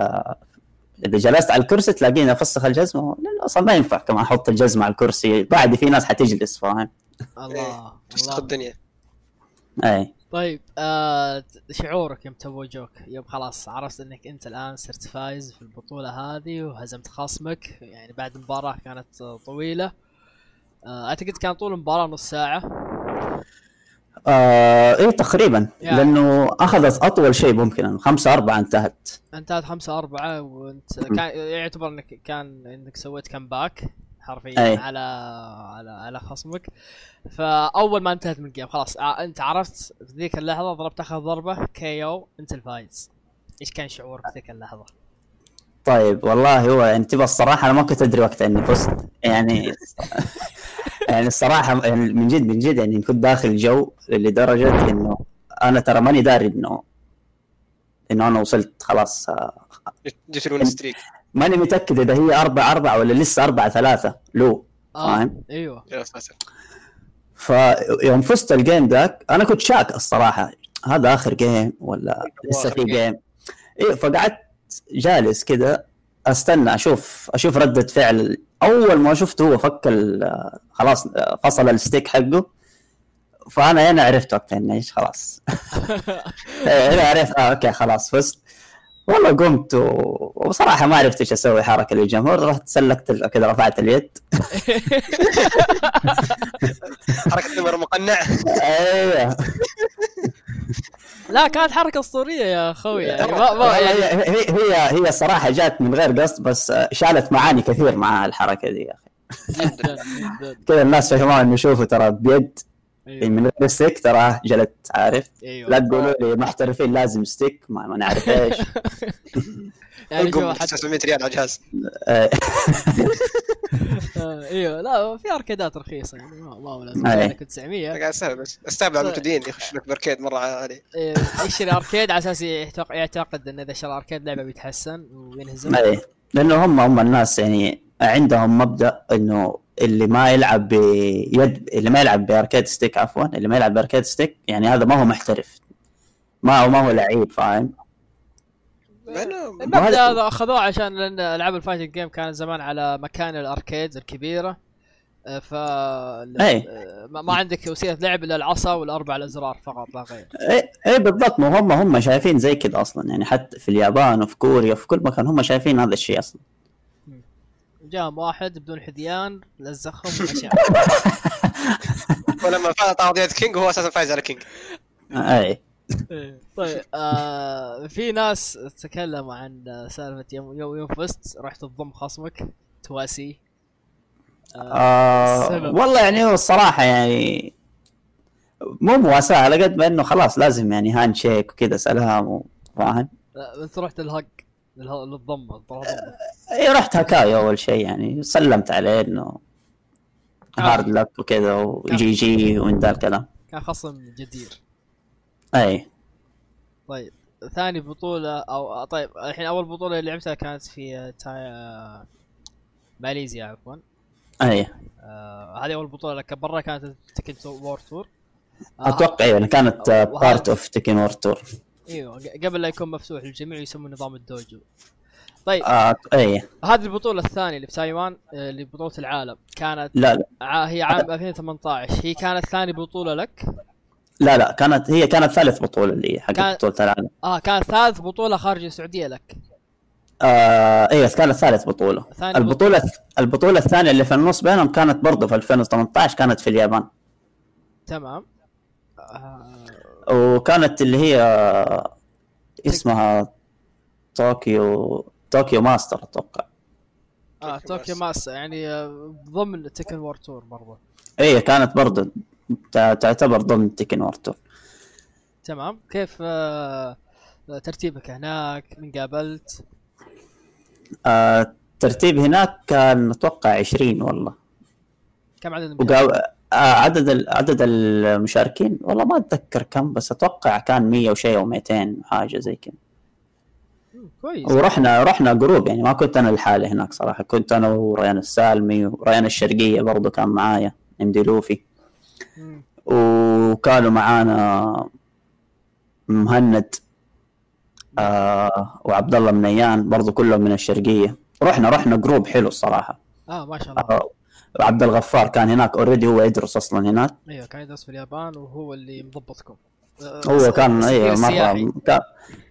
إذا جلست على الكرسي تلاقيني أفسخ الجزمة. أصلا ما ينفع كمان أحط الجزمة على الكرسي. بعد في ناس حتجلس فاهم؟ الله تفسخ الله. الدنيا. اي طيب آه شعورك يوم توجوك يوم خلاص عرفت إنك أنت الآن صرت فايز في البطولة هذه وهزمت خصمك يعني بعد مباراة كانت طويلة. آه أعتقد كان طول المباراة نص ساعة. آه إيه تقريبا يعني. لأنه أخذت أطول شيء ممكن خمسة أربعة انتهت. انتهت خمسة أربعة وانت كان يعتبر انك كان إنك سويت كمباك حرفيا أي. على على على خصمك فأول ما انتهت من ال game خلاص ع- انت عرفت في ذيك اللحظة ضربت آخر ضربة K.O انت الفايز إيش كان شعورك في ذيك اللحظة؟ طيب والله هو يعني تبى الصراحة أنا ما كنت أدري وقتها إني فزت يعني يعني الصراحة يعني من جد من جد يعني كنت داخل جو لدرجة إنه أنا ترى ماني داري إنه إنه أنا وصلت خلاص آه، جيت ال win streak ماني متأكد إذا هي أربعة أربعة ولا لسه أربعة ثلاثة. لو. فاهم؟ أيوه. يا ساتر. فيوم فزت ال game ذاك أنا كنت شاك الصراحة. هذا آخر جيم ولا لسه في game إيه فقعدت جالس كده أستنى أشوف أشوف ردة فعل. أول ما شفته هو فك ال- خلاص فصل ال stick حقه. فأنا هنا عرفت وقتها إنه إيش خلاص. إيه، هنا عرفت آه okay خلاص فزت. والله قمت و... وصراحة ما عرفت إيش أسوي حركة للجمهور رحت سلكت ال- كذا رفعت اليد. حركة نمر مقنع. أيوه. لا كانت حركة أسطورية يا أخوي يعني ما, ما والله يعني هي هي هي الصراحة جات من غير قصد بس شالت معاني كثير مع الحركة دي يا أخي. كذا الناس فهموا انه شوفوا ترى بيد. أيوه من غير stick ترى جلت عارف؟ أيوه لا تقولوا لي محترفين لازم stick ما, ما نعرف إيش. يعني القم حتى 900 ريال على آه، أيوه لا في arcade ات رخيصة يعني ما هو لازم أي. كنت 900 قاعد استهبل بس. استهبل على المبتدين يخش لك ب arcade مرة عالي. إيه، يشتري arcade على أساس يعتق- يعتقد إن إذا شرى arcade لعبة بيتحسن وينهزم. إيه. لأنه هم هم الناس يعني عندهم مبدأ إنه اللي ما يلعب بيد اللي ما يلعب ب arcade stick عفوا اللي ما يلعب ب arcade stick يعني هذا ما هو محترف. ما هو ما هو لعيب فاهم؟ المبدأ هذا أخذوه عشان لأن ألعاب ال fighting game كانت زمان على مكان ال arcade الكبيرة. آه، ف أي. آه، ما عندك وسيلة لعب إلا العصا والأربع الأزرار فقط لا غير. إيه إيه بالضبط. ما هم هم شايفين زي كذا أصلا. يعني حتى في اليابان وفي كوريا وفي كل مكان هم شايفين هذا الشيء أصلا. جاهم واحد بدون حذيان لزخهم ومشى ولما فاز طاح يد كينج وهو أساسا فايز على كينج. إيه. طيب آه في ناس تكلموا عن سالفة يوم يوم يوم فزت رحت تضم خصمك تواسي. آه السبب. والله يعني هو الصراحة يعني مو مواساة على قد ما إنه خلاص لازم يعني هاند شيك وكذا سلام فاهم؟ لا، انت رحت الهق. للضمة الضمة. اي رحت هكايا أول شيء يعني سلمت عليه إنه hard luck وكذا و GG ومن ذا الكلام. كان خصم جدير. اي طيب ثاني بطولة أو طيب الحين أول بطولة اللي لعبتها كانت في تا... ماليزيا عفوا. اي آه هذه أول بطولة لك. برا كانت Tekken World Tour آه أتوقع يعني كانت بارت اوف تيكن وور تور إيوه قبل لا يكون مفتوح للجميع يسمونه نظام الدوجو. طيب. آه اي هذه البطولة الثانية اللي في تايوان آه، اللي بطولة العالم. كانت لا لا. هي عام 2018 هي كانت ثاني بطولة لك؟ لا لا كانت هي كانت ثالث بطولة اللي حقت كان- بطولة العالم. آه كانت ثالث بطولة خارج السعودية لك. آه اي كانت ثالث بطولة. البطولة البطولة الثانية اللي في النص بينهم كانت برضه في 2018 كانت في اليابان. تمام. آه وكانت اللي هي اسمها طوكيو طوكيو Masters أتوقع. آه طوكيو طوكيو Mas. Mas يعني آه، ضمن Tekken World Tour برضه اي كانت برضه تع- تعتبر ضمن Tekken World Tour تمام. كيف آه ترتيبك هناك؟ من قابلت؟ آه ترتيب هناك كان أتوقع 20 والله. كم عدد المشاركين؟ عدد. عدد المشاركين والله ما أتذكر كم بس أتوقع كان 100 وشيء أو 200 حاجة زي كذا. كويس. ورحنا رحنا group يعني ما كنت أنا لحالي هناك صراحة كنت أنا وريان السالمي وريان الشرقية برضو كان معايا MD Luffy. وكانوا معانا مهند آه وعبد الله منيان برضو كلهم من الشرقية. رحنا رحنا group حلو الصراحة. آه ما شاء الله. آه عبد الغفار كان هناك already هو يدرس أصلا هناك. أيوه كان يدرس في اليابان وهو اللي مضبطكم. آه، هو كان أيوه سياحي. مره كان-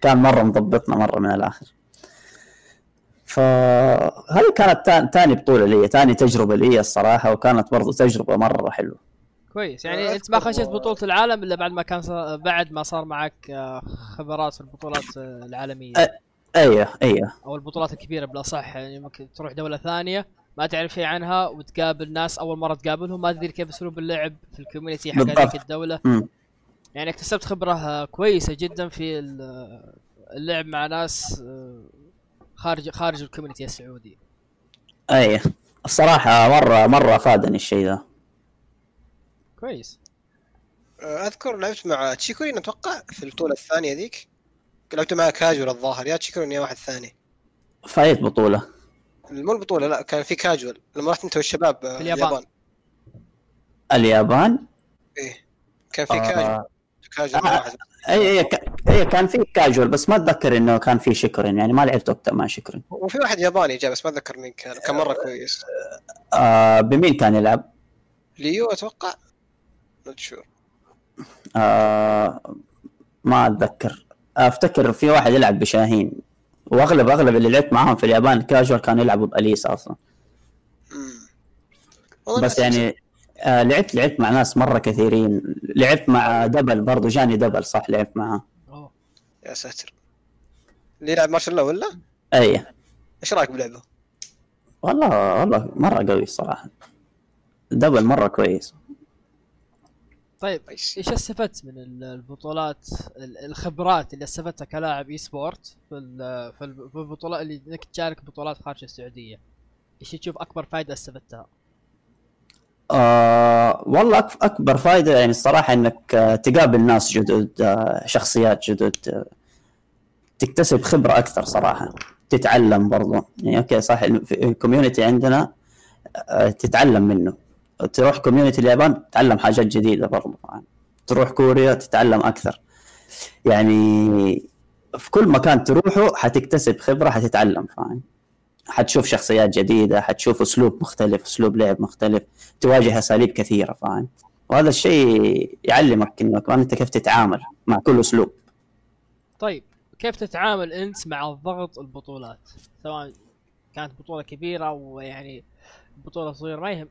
كان مرة مضبطنا مرة من الآخر. فهذه كانت تاني بطولة لي تاني تجربة لي الصراحة وكانت برضو تجربة مرة حلوة. كويس. يعني أذكر- أنت ما خشيت بطولة العالم إلا بعد ما كان صار بعد ما صار معك آه، خبرات في البطولات العالمية. أ- أيوه أيوه. أو البطولات الكبيرة بالأصح يعني ممكن تروح دولة ثانية. ما تعرف شيء عنها وتقابل ناس أول مرة تقابلهم ما تدري كيف اسلوب اللعب في الكوميونتي حق. هذيك الدولة. مم. يعني اكتسبت خبرة آه، كويسة جدا في ال- اللعب مع ناس آه، خارج خارج ال community السعودي. أيوه الصراحة مرة مرة فادني الشيء ذا. كويس. أذكر لعبت مع Chikurin أتوقع في البطولة الثانية ذيك. لعبت مع كاجوال الظاهر يا Chikurin يا واحد ثاني. فايت بطولة. مو البطولة لا كان في كاجوال لما رحت انت والشباب آه، في اليابان. اليابان. إيه كان في كاجوال آه. كاجوال آه. واحد. اي اي ك- اي كان في كاجوال بس ما أتذكر إنه كان في Chikurin يعني ما لعبت وقتها مع Chikurin وفي واحد ياباني جاء بس ما أتذكر مين كان. كان مرة كويس. آه بمين كان يلعب؟ ليو أتوقع. not sure آه ما أتذكر. أفتكر في واحد يلعب ب Shaheen. واغلب اغلب اللي لعبت معاهم في اليابان كاجوال كانوا يلعبوا ب Alisa أصلا. بس يعني آه لعبت لعبت مع ناس مرة كثيرين. لعبت مع Double برضو جاني Double صح؟ لعبت معاه أوه. يا ساتر. اللي يلعب Marshall Law ولا؟ أي. إيش رأيك بلعبه؟ والله والله مرة قوي الصراحه Double مرة كويس. طيب كويس إيش استفدت من ال- البطولات ال- الخبرات اللي استفدتها كلاعب esport في في ال- في البطولات اللي إنك تشارك بطولات خارج السعودية؟ إيش تشوف أكبر فائده استفدتها؟ آه والله أكبر فائده يعني الصراحة إنك آه تقابل ناس جدد آه شخصيات جدد آه تكتسب خبرة أكثر صراحة. تتعلم برضو. يعني okay صح ال community عندنا تتعلم منه. تروح community اليابان تتعلم حاجات جديدة برضو. فاهم؟ تروح كوريا تتعلم أكثر. يعني في كل مكان تروحه حتكتسب خبرة حتتعلم فاهم؟ حتشوف شخصيات جديدة حتشوف أسلوب مختلف أسلوب لعب مختلف تواجه أساليب كثيرة فاهم؟ وهذا الشيء يعلمك كمان أنت كيف تتعامل مع كل أسلوب. طيب كيف تتعامل أنت مع الضغط البطولات؟ سواء كانت بطولة كبيرة ويعني بطولة صغيرة ما يهم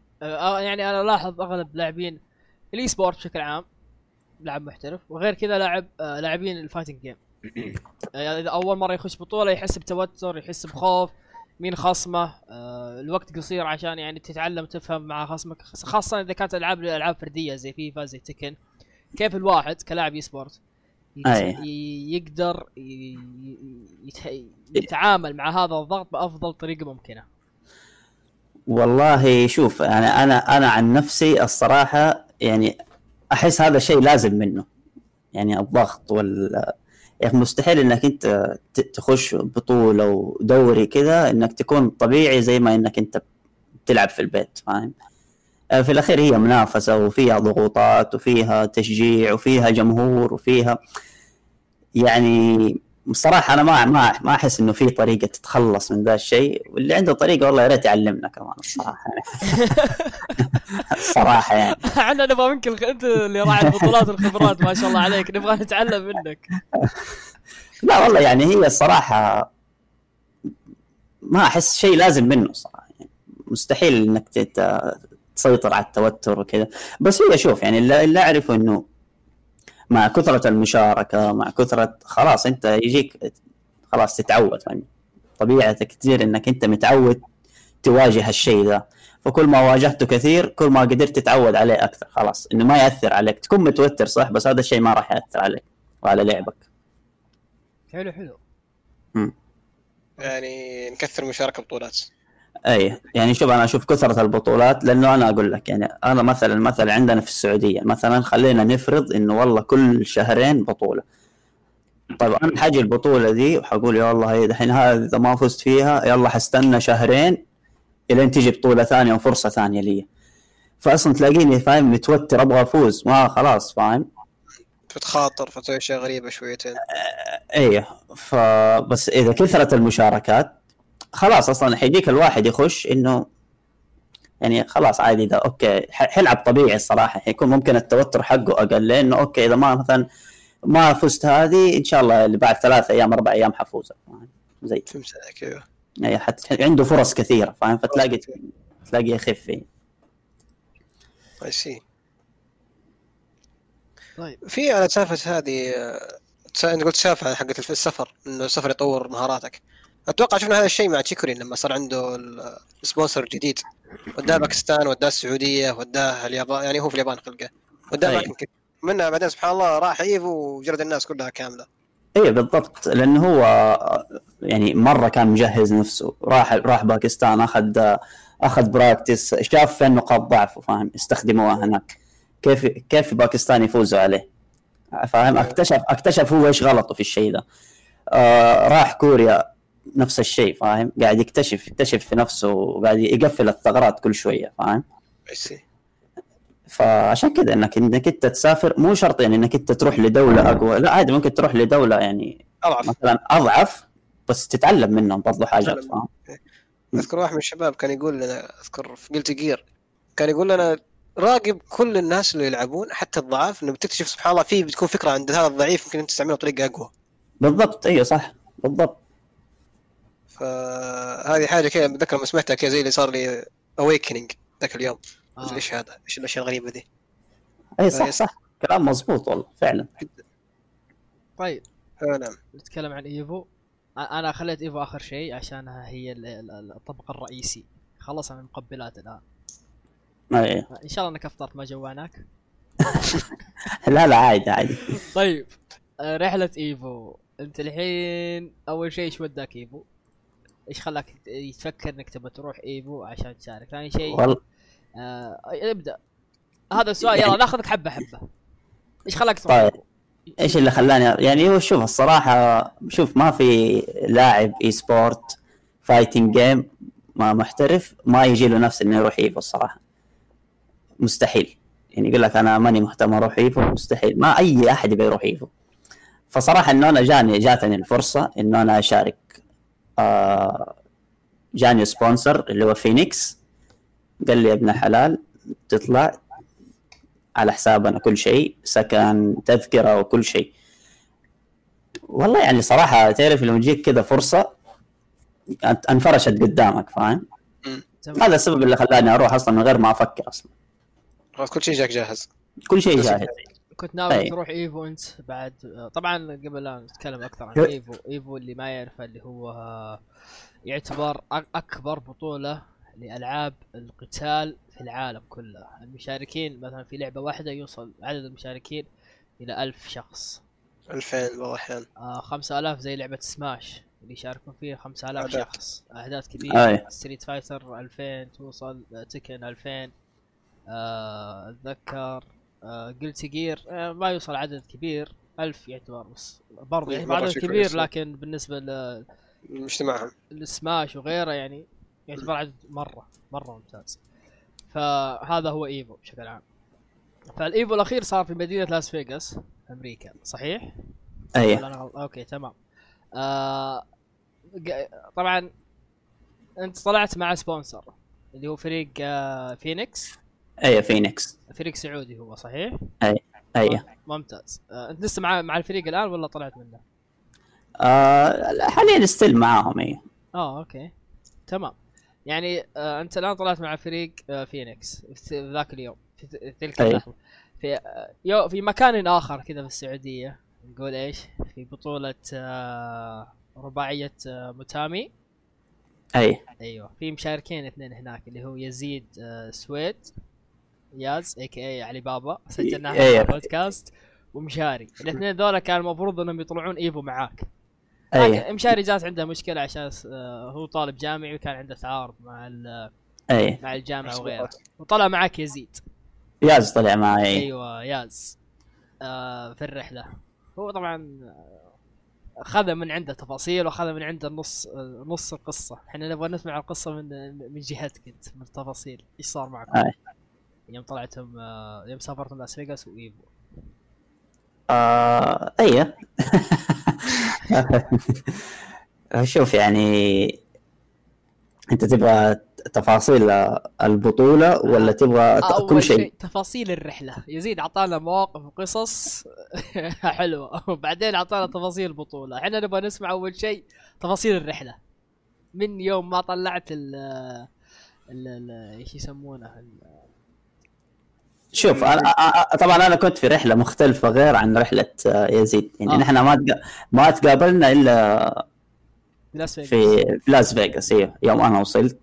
يعني أنا ألاحظ أغلب لاعبين ال esport بشكل عام لاعب محترف وغير كذا لاعب آه لاعبين ال fighting game. يعني إذا أول مرة يخش بطولة يحس بتوتر يحس بخوف مين خصمه آه الوقت قصير عشان يعني تتعلم تفهم مع خصمك خاصة إذا كانت ألعاب العاب فردية زي فيفا زي تكن. كيف الواحد كلاعب أي. سبورت يقدر يتعامل مع هذا الضغط بأفضل طريقة ممكنة. والله شوف يعني أنا أنا عن نفسي الصراحة يعني أحس هذا شيء لازم منه. يعني الضغط وال يعني مستحيل إنك أنت تخش بطولة ودوري كذا إنك تكون طبيعي زي ما إنك أنت بتلعب في البيت فاهم؟ آه، في الأخير هي منافسة وفيها ضغوطات وفيها تشجيع وفيها جمهور وفيها يعني بصراحة أنا ما ما ما أحس إنه في طريقة تتخلص من ذا الشيء واللي عنده طريقة والله يا ريت يعلمنا كمان الصراحة. الصراحة يعني. إحنا نبغى منك. أنت اللي راعي البطولات والخبرات ما شاء الله عليك نبغى نتعلم منك. لا والله يعني هي الصراحة ما أحس شيء لازم منه صراحة. يعني مستحيل إنك تت- تسيطر على التوتر وكذا. بس هي شوف يعني اللي اللي أعرفه إنه مع كثرة المشاركة مع كثرة خلاص أنت يجيك خلاص تتعود يعني. طبيعتك كثير إنك أنت متعود تواجه الشيء ذا. فكل ما واجهته كثير كل ما قدرت تتعود عليه أكثر خلاص. إنه ما يأثر عليك. تكون متوتر صح؟ بس هذا الشيء ما راح يأثر عليك وعلى لعبك. حلو حلو. يعني نكثر مشاركه بطولات. أي يعني شوف أنا أشوف كثرة البطولات لأنه أنا أقول لك يعني أنا مثلا مثلا عندنا في السعودية مثلا خلينا نفرض إنه والله كل شهرين بطولة. طيب أنا حاجي البطولة دي وحقول يا والله هي دحين هذا إذا ما فزت فيها يلا حستنى شهرين إلين تجي بطولة ثانية وفرصة ثانية لي. فاصلا تلاقيني فاهم متوتر أبغى أفوز. ما خلاص فاهم؟ فتخاطر فتسوي أشياء غريبة شويتين. إيه فبس إذا كثرت المشاركات خلاص أصلا حيجيك الواحد يخش إنه يعني خلاص عادي ده okay حيلعب طبيعي الصراحة. حيكون ممكن التوتر حقه أقل لأنه okay إذا ما مثلا ما فزت هذه إن شاء الله اللي بعد ثلاث أيام أربع أيام حفوز فاهم؟ زي فهمت عليك أيوه. يعني حت... عنده فرص كثيرة فاهم؟ فتلاقي تلاقي يخف يعني. اي طيب. في على سالفة هذه آه، أنت قلت سالفة حقت السفر إنه السفر يطور مهاراتك. أتوقع شفنا هذا الشيء مع Chikurin لما صار عنده ال- sponsor الجديد. وداه باكستان وداه السعودية وداه اليابان يعني هو في اليابان خلقه. وداه أي. اماكن كثير منها بعدين سبحان الله راح Evo وجرد الناس كلها كاملة. اي بالضبط. لأنه هو يعني مرة كان مجهز نفسه. راح راح باكستان اخذ أخذ practice شاف فين نقاط ضعفه فاهم؟ استخدموها هناك. كيف كيف باكستان يفوزوا عليه؟ فاهم؟ اكتشف اكتشف هو إيش غلطه في الشيء ده. آه راح كوريا. نفس الشيء فاهم؟ قاعد يكتشف يكتشف في نفسه وقاعد يقفل الثغرات كل شوية فاهم؟ فعشان كذا إنك إنك أنت تسافر مو شرط يعني إنك أنت تروح لدولة أقوى لا عادي ممكن تروح لدولة يعني أضعف. مثلا أضعف بس تتعلم منهم برضو حاجات. فاهم؟ أذكر واحد من الشباب كان يقول لنا أذكر في قلت جير كان يقول لنا راقب كل الناس اللي يلعبون حتى الضعاف إنه بتكتشف سبحان الله في بتكون فكرة عند هذا الضعيف ممكن أنت تستعملها بطريقة أقوى. بالضبط إيوه صح بالضبط. فهذه حاجة كذا بتذكر لما سمعتها كذا زي اللي صار لي awakening ذاك اليوم. آه. إيش هذا؟ إيش الأشياء الغريبة دي؟ اي صح أي صح. كلام مزبوط والله فعلا. طيب. فعلا نتكلم عن EVO. أنا خليت EVO آخر شيء عشانها هي ال- ال- الطبق الرئيسي. خلصنا من المقبلات الآن. أي. إن شاء الله إنك أفطرت ما جوعناك. لا لا عادي عادي. طيب. آه، رحلة EVO. أنت الحين أول شيء إيش وداك EVO؟ إيش خلاك تفكر إنك تبى تروح EVO عشان تشارك؟ ثاني شيء والله. آه ابدأ. هذا السؤال يلا ناخذك حبة حبة. إيش خلاك تروح؟ طيب. إيش اللي خلاني يعني هو شوف الصراحة شوف ما في لاعب e-sport fighting game ما محترف ما يجي له نفس إنه يروح EVO الصراحة. مستحيل. يعني يقول لك أنا ماني مهتم أروح EVO مستحيل. ما أي أحد يبي يروح EVO. فصراحة إنه أنا جاني جاتني الفرصة إنه أنا أشارك. آه جاني sponsor اللي هو فينيكس. قال لي يا ابن حلال تطلع على حسابنا كل شيء سكن تذكرة وكل شيء. والله يعني صراحة تعرف لما تجيك كذا فرصة أنفرشت قدامك فاهم. هذا السبب اللي خلاني أروح أصلا من غير ما أفكر أصلا. خلاص كل شيء جاك جاهز. كل شيء جاهز. كنت ناوي أي. تروح EVO أنت بعد؟ آه، طبعا قبل لا نتكلم أكثر عن EVO. EVO اللي ما يعرفه اللي هو آه، يعتبر أك- أكبر بطولة لألعاب القتال في العالم كله. المشاركين مثلا في لعبة واحدة يوصل عدد المشاركين إلى ألف شخص. 2000 بعض الاحيان آه 5000 زي لعبة سماش. اللي يشاركون فيها 5000 أعداد. شخص. اعداد كبيرة. أي. Street Fighter 2000 توصل آه، Tekken 2000 آه، أتذكر آه Guilty Gear آه ما يوصل عدد كبير 1000 يعتبر بس برضه إيه، يعني عدد كبير. لكن بالنسبة ل- مجتمعهم للسماش وغيره يعني يعتبر عدد مرة مرة ممتاز فهذا هو EVO بشكل عام فال EVO الأخير صار في مدينة لاس فيغاس أمريكا صحيح؟ أي ولا أنا غلط؟ أوكي تمام آه... طبعا أنت طلعت مع sponsor اللي هو فريق آه فينيكس اي فينيكس. فريق سعودي هو صحيح؟ اي ممتاز. آه أنت لسه مع مع الفريق الآن ولا طلعت منه؟ آه حاليا still معاهم اي آه أوكي. تمام. يعني آه أنت الآن طلعت مع فريق آه فينيكس في ذاك اليوم في تلك. اللحظة. في آه في مكان آخر كذا في السعودية نقول إيش؟ في بطولة آه رباعية آه متامي. اي أيوه. في مشاركين اثنين هناك اللي هو يزيد آه سويد. ياز AKA علي بابا سجلناها إيه. في البودكاست. ومشاري. الاثنين ذولا كان المفروض إنهم يطلعون EVO معاك. اي لكن مشاري جات عنده مشكلة عشان آه، هو طالب جامعي وكان عنده تعارض مع ال- اي مع الجامعة وغيره. وطلع معك يزيد ياز طلع معي. أيوه ياز. آه في الرحلة. هو طبعا آه، اخذ من عنده تفاصيل واخذ من عنده نص آه، نص القصة. إحنا نبغى نسمع القصة من من جهتك أنت من التفاصيل. إيش صار معكم أي. يوم طلعتم آه، يوم سافرتم لاس فيغاس وإيفو. آه اي شوف يعني أنت تبغى تفاصيل البطولة ولا تبغى اول كل شيء؟ شيء تفاصيل الرحلة. يزيد أعطانا مواقف وقصص حلوة. وبعدين أعطانا تفاصيل البطولة. إحنا نبغى نسمع أول شيء تفاصيل الرحلة. من يوم ما طلعت ال ال ال- إيش يسمونه؟ ال- شوف أنا أ- أ- طبعا أنا كنت في رحلة مختلفة غير عن رحلة آه، يزيد. يعني آه. نحن ما ما تقابلنا إلا لاس في لاس فيغاس أيوه يوم أنا وصلت.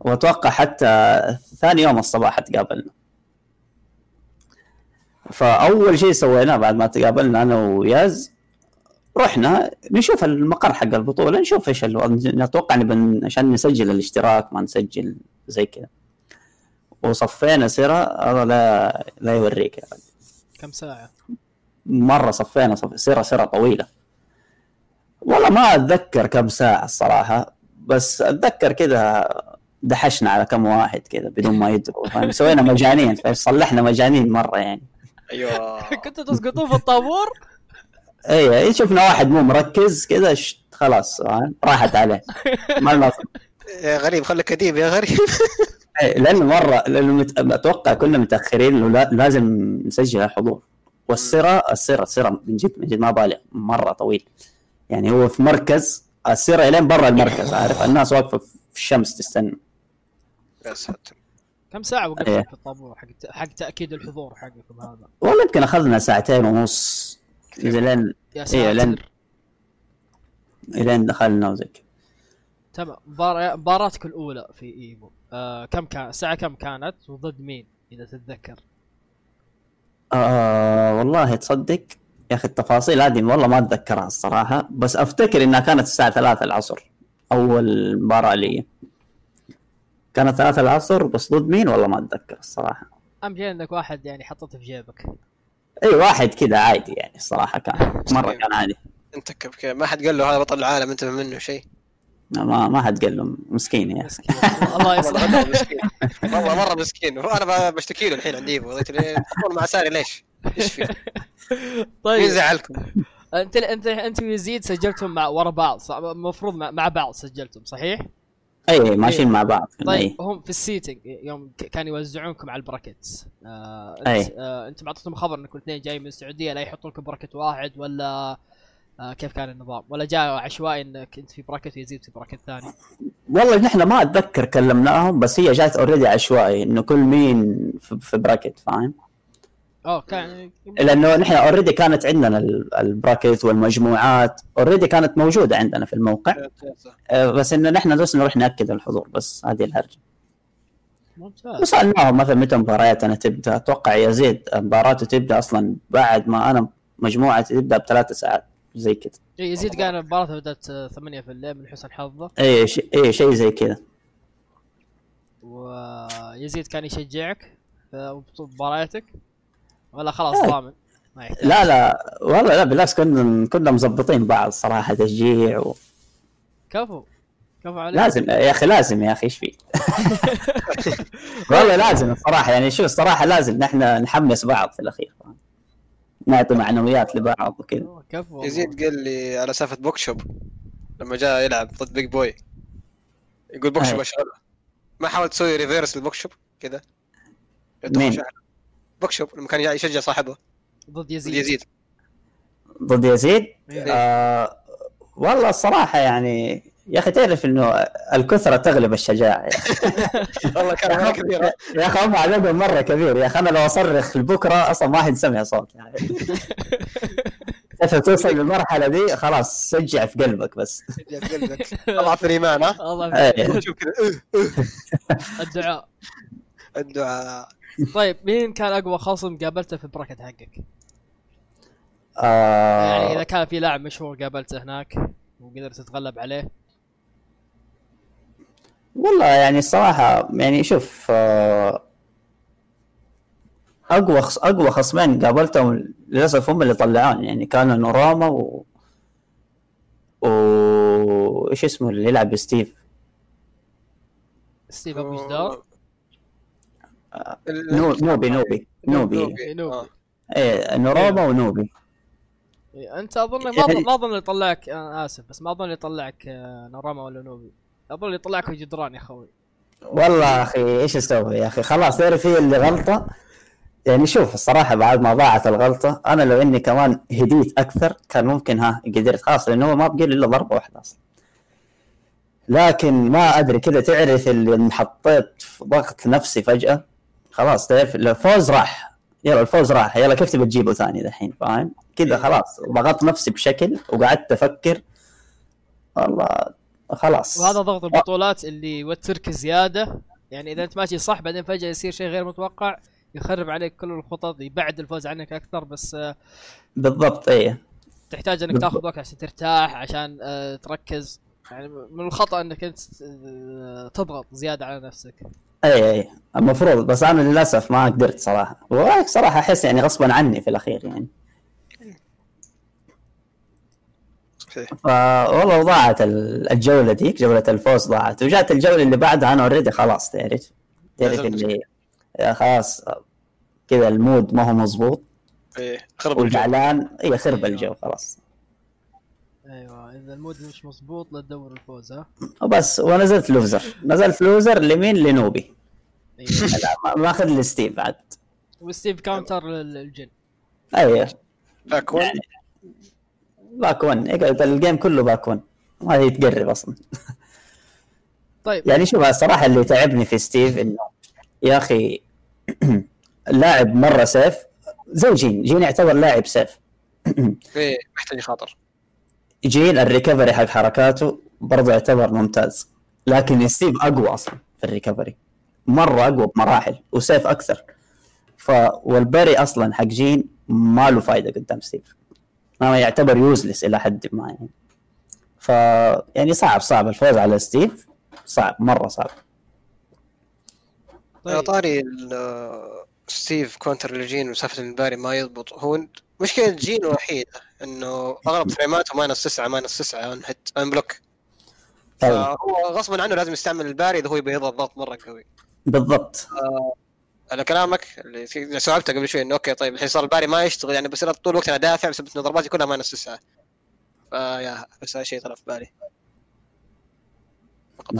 وأتوقع حتى ثاني يوم الصباح تقابلنا. فأول شيء سويناه بعد ما تقابلنا أنا وياز رحنا نشوف المقر حق البطولة نشوف إيش نتوقع نبن عشان نسجل الاشتراك ما نسجل زي كذا. وصفينا سيرة هذا لا لا يوريك يا رجل. كم ساعة مرة صفينا صف... سيرة سيرة طويلة والله ما أتذكر كم ساعة الصراحة بس أتذكر كذا دحشنا على كم واحد كذا بدون ما يدروا فاهم؟ سوينا مجانين؟ صلحنا مجانين مرة يعني أيوه كنتوا تسقطون في الطابور اي اي شفنا واحد مو مركز كذا ش- خلاص؟ راحت عليه ما غريب خليك اديب يا غريب إيه، لأنه مرة لأنه مت... أتوقع كنا متأخرين إنه لا... لازم نسجل الحضور. والسيره السيره السيره من جد من جد ما بالغ مرة طويل. يعني هو في مركز السيره إلين برا المركز عارف؟ الناس واقفة في الشمس تستنى. يا ساتر. كم ساعة وقفتوا إيه. في الطابور حق حق تأكيد الحضور حقكم هذا؟ والله يمكن أخذنا ساعتين ونص. إذا لين يا لن- ساتر. لين دخلنا وزي كذا. تمام. مبار- مباراتك الأولى في ايفو آه كم كان الساعة كم كانت؟ وضد مين؟ إذا تتذكر. آه والله تصدق يا أخي التفاصيل هذه والله ما أتذكرها الصراحة بس أفتكر إنها كانت الساعة 3 العصر أول مباراة لي. كانت 3 العصر بس ضد مين؟ والله ما أتذكر الصراحة. أهم شيء إنك واحد يعني حطيته في جيبك. إي واحد كذا عادي يعني الصراحة كان مرة كان عادي. انت كيف كيف ما حد قال له هذا بطل العالم انتبه منه شيء. ما ما حد قال له مسكين يا أخي مسكين الله والله يصلح مرة مسكين والله مرة مسكين وأنا ب- بشتكي له الحين عند ايفو قلت له تكون مع ساري ليش؟ إيش في؟ مين طيب زعلكم؟ انت انت أنت ويزيد سجلتم مع ورا بعض صح؟ المفروض مع, مع بعض سجلتم صحيح؟ أي ماشيين مع بعض طيب هم في ال seeding يوم كانوا يوزعونكم على ال brackets آه انت أي. آه أنتم اعطيتهم خبر إنكم اثنين جايين من السعودية لا يحطوا لكم bracket واحد ولا آه كيف كان النظام؟ ولا جاء عشوائي إنك أنت في bracket ويزيد في bracket ثاني؟ والله نحن ما أتذكر كلمناهم بس هي جات already عشوائي إنه كل مين في في bracket فاهم؟ أوه كان لأنه نحن already كانت عندنا ال- ال bracket والمجموعات already كانت موجودة عندنا في الموقع. آه، بس إنه نحن بس نروح نأكد الحضور بس هذه الهرجة. ممتاز. وسألناهم مثلا متى مبارياتنا تبدأ؟ أتوقع يزيد مباراته تبدأ أصلا بعد ما أنا مجموعتي تبدأ بثلاث ساعات. زي كذا. إيه، يزيد قال المباراة بدأت آه، ثمانية في الليل من حسن حظه. اي شيء اي شيء زي كذا. ويزيد كان يشجعك في مبارياتك ولا خلاص إيه. ضامن. ما يحتاج. لا لا والله لا بالعكس كنا كنا مظبطين بعض صراحة تشجيع و... كفو. كفو عليك. لازم يا أخي لازم يا أخي إيش في والله لازم الصراحة يعني شوف الصراحة لازم نحن نحمس بعض في الأخير. نعطي معنويات لبعض وكذا. كفو. يزيد قال لي على سالفه بوك شوب. لما جاء يلعب ضد بيج بوي يقول بوك شوب. اشغله ما حاولت تسوي ريفيرس للبوك شوب؟ كذا. مين؟ بوك شوب. لما كان يشجع صاحبه. ضد يزيد. يزيد. ضد يزيد؟ إيه. آه والله الصراحة يعني يا أخي تعرف إنه الكثرة تغلب الشجاعة يا أخي. والله كان مره كبيره يا أخي هم عددهم مرة كبير. يا أخي أنا لو أصرخ لبكرة أصلا ما حد سمع صوت يعني انت توصل للمرحلة دي خلاص سجع في قلبك بس. يا قلبك. اضعف الإيمان ها؟ الله إيه. شوف كذا. إيه. الدعاء. الدعاء. طيب مين كان أقوى خصم قابلته في البراكت حقك؟ آه. يعني إذا كان في لاعب مشهور قابلته هناك وقدرت تتغلب عليه. والله يعني الصراحة يعني شوف آه، أقوى خص... أقوى خصمين قابلتهم للأسف هم اللي طلعوني يعني كانوا نوراما و و إيش اسمه اللي يلعب ستيف ستيف أبو جدار نو... نوبي نوبي نوبي. إيه، نوبي. آه. إيه نوراما ونوبي. إيه، أنت أظن ما اظن ما اظن اللي يطلعك أنا آسف بس ما اظن اللي يطلعك آه، نوراما ولا نوبي. اظن يطلعك هو جدران يا أخوي. والله أخي إيش أسوي يا أخي؟ خلاص تعرف هي اللي غلطة؟ يعني شوف الصراحة بعد ما ضاعت الغلطة أنا لو إني كمان هديت أكثر كان ممكن ها قدرت. خلاص لأنه هو ما بقي إلا ضربة واحدة أصلا. لكن ما أدري كذا تعرف اللي انحطيت في ضغط نفسي فجأة؟ خلاص تعرف الفوز راح. يلا الفوز راح. يلا كيف تبي تجيبه ثاني دحين؟ فاهم؟ كذا خلاص. ضغطت نفسي بشكل وقعدت أفكر. والله خلاص. وهذا ضغط البطولات اللي يوترك زيادة. يعني إذا أنت ماشي صح بعدين فجأة يصير شيء غير متوقع يخرب عليك كل الخطط يبعد الفوز عنك أكثر بس آه، بالضبط إيه. تحتاج إنك بالضبط. تاخذ وقت عشان ترتاح عشان آه، تركز. يعني من الخطأ إنك أنت آه، تضغط زيادة على نفسك. اي اي المفروض بس أنا للأسف ما قدرت صراحة. وصراحه أحس يعني غصبا عني في الأخير يعني. صحيح فوالله ضاعت ال- الجولة ديك جولة الفوز ضاعت. وجات الجولة اللي بعدها أنا already خلاص تعرف؟ تعرف. اللي يا خلاص كذا ال mood ما هو مزبوط إيه خرب الجو. وزعلان اي خرب أيوة. الجو خلاص. أيوه إذا ال mood مش مضبوط لا تدور الفوز ها؟ وبس ونزلت loser. نزلت loser لمين؟ ل noobie. ما- ماخذ الستيف بعد. وستيف counter للجين. أيوه. 1 يعني back 1 اقعد ال game كله back 1 ما يتقرب أصلا. طيب. يعني شوف الصراحة اللي تعبني في ستيف إنه يا أخي اللاعب مرة safe زي جين. جين يعتبر لاعب safe إيه محتاج خاطر جين ال recovery حق حركاته برضه يعتبر ممتاز. لكن ستيف أقوى أصلا في ال recovery مرة أقوى بمراحل و safe أكثر. ف وال parry أصلا حق جين ما له فايدة قدام ستيف. ما يعتبر useless إلى حد ما يعني. ف يعني صعب صعب. الفوز على ستيف صعب مرة صعب. طيب. طاري ستيف counter لجين وسالفة إن ال parry ما يضبط هو مشكلة جين وحيده إنه أغلب فريماته minus 9 minus 9 on hit on block. فهو غصبا عنه لازم يستعمل ال parry إذا هو يبي يضغط ضغط مرة قوي. بالضبط. على كلامك اللي اللي سولفته قبل شوي إنه okay طيب الحين صار ال parry ما يشتغل يعني بصير طول الوقت أنا دافع بسبب انه ضرباتي كلها minus 9 فيا بس هذا شيء طلع في بالي.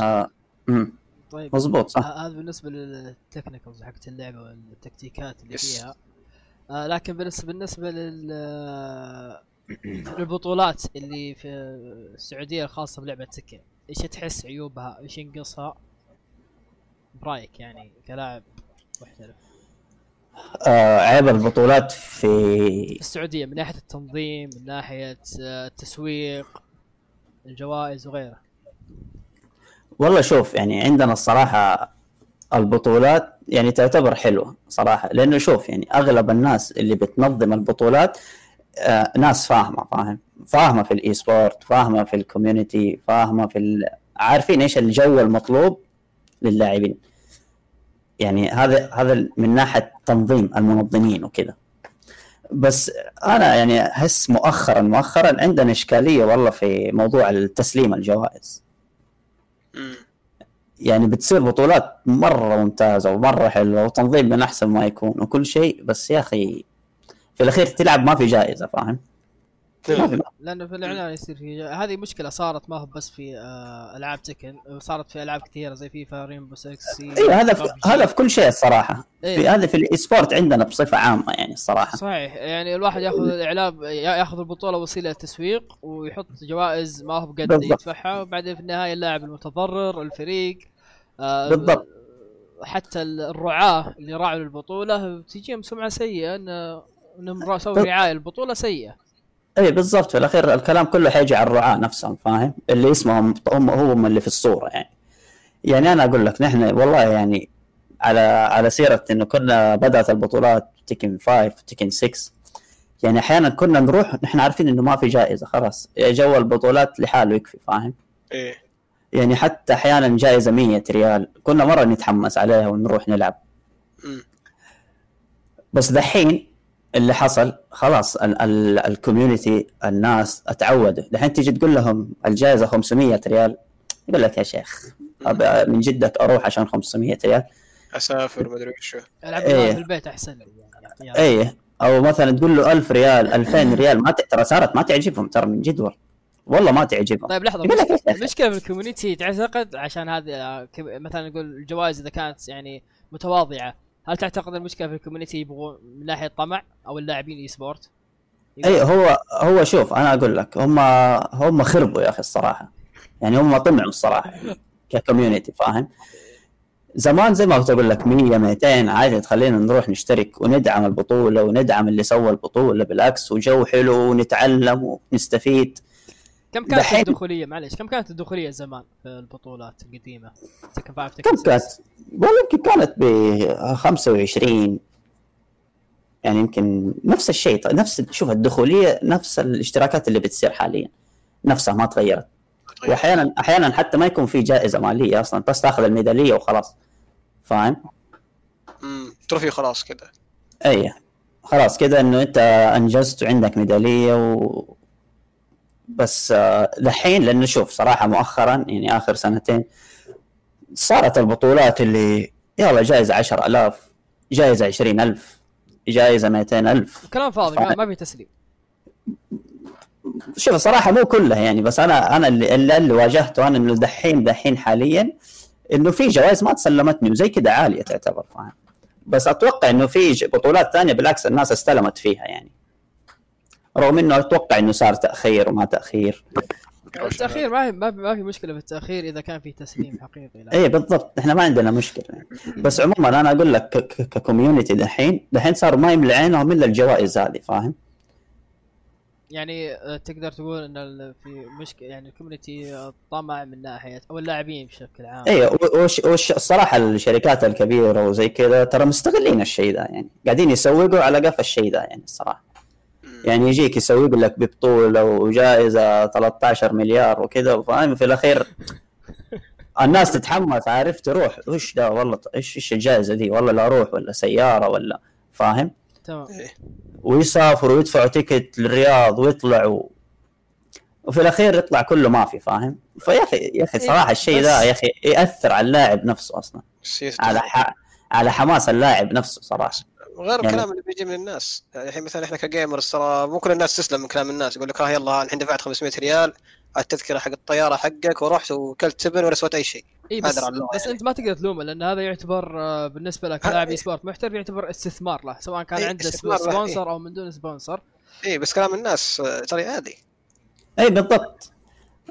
آه. طيب مزبوط صح. ه- هذا بالنسبة لل technicals حقت اللعبة والتكتيكات اللي yes. فيها. آه لكن بالنسبة بالنسبة لل للبطولات اللي في السعودية الخاصة بلعبة Tekken إيش تحس عيوبها؟ إيش ينقصها؟ برأيك يعني كلاعب؟ محترف آه عيب البطولات في السعودية من ناحية التنظيم من ناحية آه، التسويق الجوائز وغيره والله شوف يعني عندنا الصراحة البطولات يعني تعتبر حلوة صراحة لأنه شوف يعني أغلب الناس اللي بتنظم البطولات آه ناس فاهمة فاهم؟ فاهمة في ال e-sport فاهمة في ال community فاهمة في ال... عارفين إيش الجو المطلوب للاعبين. يعني هذا هذا من ناحية تنظيم المنظمين وكذا بس أنا يعني أحس مؤخرا مؤخرا عندنا إشكالية والله في موضوع التسليم الجوائز. يعني بتصير بطولات مرة ممتازة ومرة حلوة وتنظيم من أحسن ما يكون وكل شيء بس يا أخي في الأخير تلعب ما في جائزة فاهم؟ لأنه في الإعلان يصير في هذه مشكلة صارت ما هو بس في آه، ألعاب Tekken صارت في ألعاب كثيرة زي فيفا Rainbow 6 Siege أيوه هذا في هذا في كل شيء الصراحة. إيه. في هذا في ال e-sport عندنا بصفة عامة يعني الصراحة. صحيح. يعني الواحد يأخذ الإعلام يأخذ البطولة وسيله تسويق ويحط جوائز ما هو بقد. يدفعها وبعدين في النهاية اللاعب المتضرر الفريق آه، بالضبط. حتى الرعاة اللي راعوا البطولة تجيهم سمعة سيئة ان إنهم سووا رعاية البطولة سيئة. اي بالضبط. في الأخير الكلام كله حيجي على الرعاة نفسهم فاهم؟ اللي اسمهم هم هم اللي في الصورة يعني. يعني أنا أقول لك نحن والله يعني على على سيرة إنه كنا بدأت البطولات تكن 5 تكن 6 يعني أحيانا كنا نروح نحن عارفين إنه ما في جائزة خلاص. جو البطولات لحاله يكفي فاهم؟ إيه. يعني حتى أحيانا جائزة 100 ريال كنا مرة نتحمس عليها ونروح نلعب. مم. بس دحين اللي حصل خلاص ال- ال- ال community الناس اتعودوا دحين تيجي تقول لهم الجائزة 500 ريال يقول لك يا شيخ من جدك أروح عشان 500 ريال أسافر ما أدري وشو ألعب إيه. في البيت أحسن لي يعني احتياط. اي أو مثلا تقول له 1000 ريال 2000 ريال ما ترى صارت ما تعجبهم ترى من جد والله والله ما تعجبهم طيب لحظة؟ المشكلة في ال community تعتقد عشان هذه آه، مثلا نقول الجوائز إذا كانت يعني متواضعة هل تعتقد المشكلة في ال community يبغون من ناحية طمع أو اللاعبين e-sport؟ أي هو هو شوف أنا أقول لك هم هم خربوا يا أخي الصراحة. يعني هم طمعوا الصراحة ك community فاهم؟ زمان زي ما كنت أقول لك 100 200 عادي تخلينا نروح نشترك وندعم البطولة وندعم اللي سوى البطولة بالعكس وجو حلو ونتعلم ونستفيد. كم كانت دحين- الدخولية؟ معليش كم كانت الدخولية زمان في البطولات القديمة؟ تكن 5 كم كانت؟ والله يمكن كانت ب 25 يعني يمكن نفس الشيء نفس شوف الدخولية نفس الاشتراكات اللي بتصير حاليا. نفسها ما تغيرت. واحيانا أحيانا حتى ما يكون في جائزة مالية أصلا بس تأخذ الميدالية وخلاص. فاهم؟ امم تروفي خلاص كذا اي خلاص كذا إنه أنت أنجزت وعندك ميدالية و بس آه، دحين لأنه شوف صراحة مؤخرا يعني آخر سنتين صارت البطولات اللي يلا جائزه 10000 جائزه 20000 جائزه 200000 كلام فاضي ما, ما في تسليم. شوف الصراحه مو كلها يعني بس أنا أنا اللي اللي, اللي واجهته أنا إنه دحين دحين حاليا إنه في جوائز ما تسلمتني وزي كذا عالية تعتبر فاهم؟ بس أتوقع إنه في بطولات ثانية بالعكس الناس استلمت فيها يعني. رغم إنه أتوقع إنه صار تأخير وما تأخير. التأخير ما ما في, ما في مشكلة في التأخير إذا كان في تسليم حقيقي لا. اي بالضبط. إحنا ما عندنا مشكلة. بس عموما أنا أقول لك ك community دحين دحين صاروا ما يملى عينهم إلا الجوائز هذه فاهم؟ يعني آه، تقدر تقول إن في مشكلة يعني ال community طمع من ناحية أو اللاعبين بشكل عام. أيوه وش وش الصراحة الشركات الكبيرة وزي كذا ترى مستغلين الشيء ده يعني. قاعدين يسوقوا على قفا الشيء ده يعني الصراحة. يعني يجيك يسوق لك ببطولة وجائزة 13 مليار وكذا فاهم؟ في الأخير الناس تتحمس عارف تروح وش ده؟ والله إيش إيش الجائزة دي؟ والله لا أروح ولا سيارة ولا فاهم؟ تمام. إيه. ويسافروا ويدفعوا تيكت للرياض ويطلعوا. وفي الأخير يطلع كله ما في فاهم؟ فيا أخي يا أخي صراحة الشيء ده يا أخي يأثر على اللاعب نفسه أصلا. على ح... على حماس اللاعب نفسه صراحة. غير يعني- الكلام اللي بيجي من الناس. يعني الحين مثلا إحنا ك gamers ترى مو كل الناس تسلم من كلام الناس. يقول لك ها يلا الحين دفعت 500 ريال على التذكره حق الطيارة حقك ورحت وكلت تبن ولا سويت أي شيء. إي بس بس يعني. أنت ما تقدر تلومه لأن هذا يعتبر آه، بالنسبة لك لاعب e-sport محترف يعتبر استثمار له سواء كان إيه، عنده sponsor أو من دون sponsor. اي بس كلام الناس آه، ترى عادي. إي بالضبط.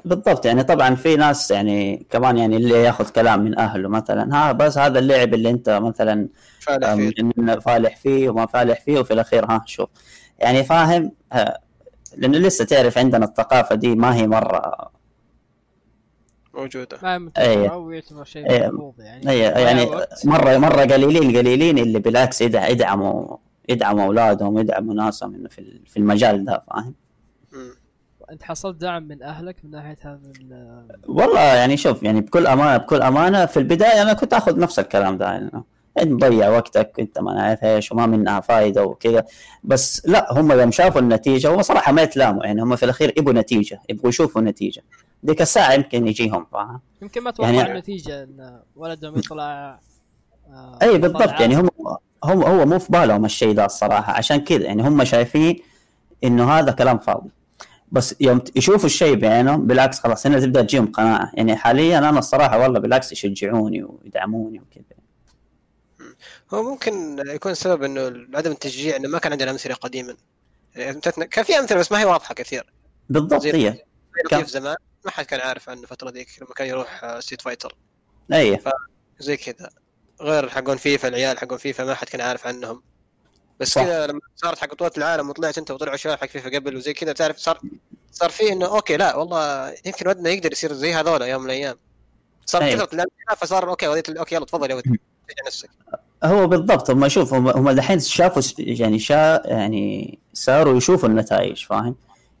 بالضبط يعني طبعا في ناس يعني كمان يعني اللي ياخذ كلام من أهله مثلا ها بس هذا اللعب اللي أنت مثلا فعلا أم، في إن فالح فيه وما فالح فيه وفي الأخير ها شوف يعني فاهم لأنه لسه تعرف عندنا الثقافة دي ما هي مرة موجودة ما أو يعتبر شيء. مرفوض يعني ضياع يعني. مره مرة قليلين قليلين اللي بالعكس يدع- يدعموا يدعموا أولادهم يدعموا ناسهم إنه في في المجال ده فاهم. انت حصلت دعم من اهلك من ناحيه هذا ال- والله يعني شوف يعني بكل امانه بكل أمانة في البداية أنا كنت آخذ نفس الكلام ده يعني إنت مضيع وقتك إنت ما نعرف إيش وما منها فائده وكذا بس لا هم يوم شافوا النتيجة هم صراحة ما يتلاموا يعني هم في الأخير يبغوا نتيجة يبغوا يشوفوا نتيجة. ديك الساعة يمكن يجيهم فاهم؟ يمكن ما توقع يعني- النتيجة إن ولدهم يطلع آه، اي بالضبط يعني هم هم هو مو في بالهم الشيء ده الصراحة عشان كذا يعني هم شايفين إنه هذا كلام فاضي. بس يوم يشوفوا الشيء بعينهم بالعكس خلاص هنا تبدأ تجيهم قناعة. يعني حاليا أنا الصراحة والله بالعكس يشجعوني ويدعموني وكذا. هو ممكن يكون السبب إنه عدم التشجيع إنه ما كان عندنا أمثلة قديما. أمثلتنا- كان في أمثلة بس ما هي واضحة كثير. بالضبط هي؟ لطيف زمان؟ ما حد كان عارف عنه الفترة ذيك لما كان يروح آه، Street Fighter أي. زي كذا. غير حقون فيفا العيال حقون فيفا ما حد كان عارف عنهم. بس. كذا لما صارت حق بطولة العالم وطلعت انت وطلعوا شباب حق فيفا قبل وزي كذا تعرف صار صار فيه إنه okay لا والله يمكن ودنا يقدر يصير زي هذول يوم من الأيام. صار أيوة. كثرة الأمثلة فصار okay وديت okay يلا تفضل يا ولد نفسك. هو بالضبط هم شوف هم, هم دحين شافوا يعني شا يعني صاروا يشوفوا النتائج فاهم؟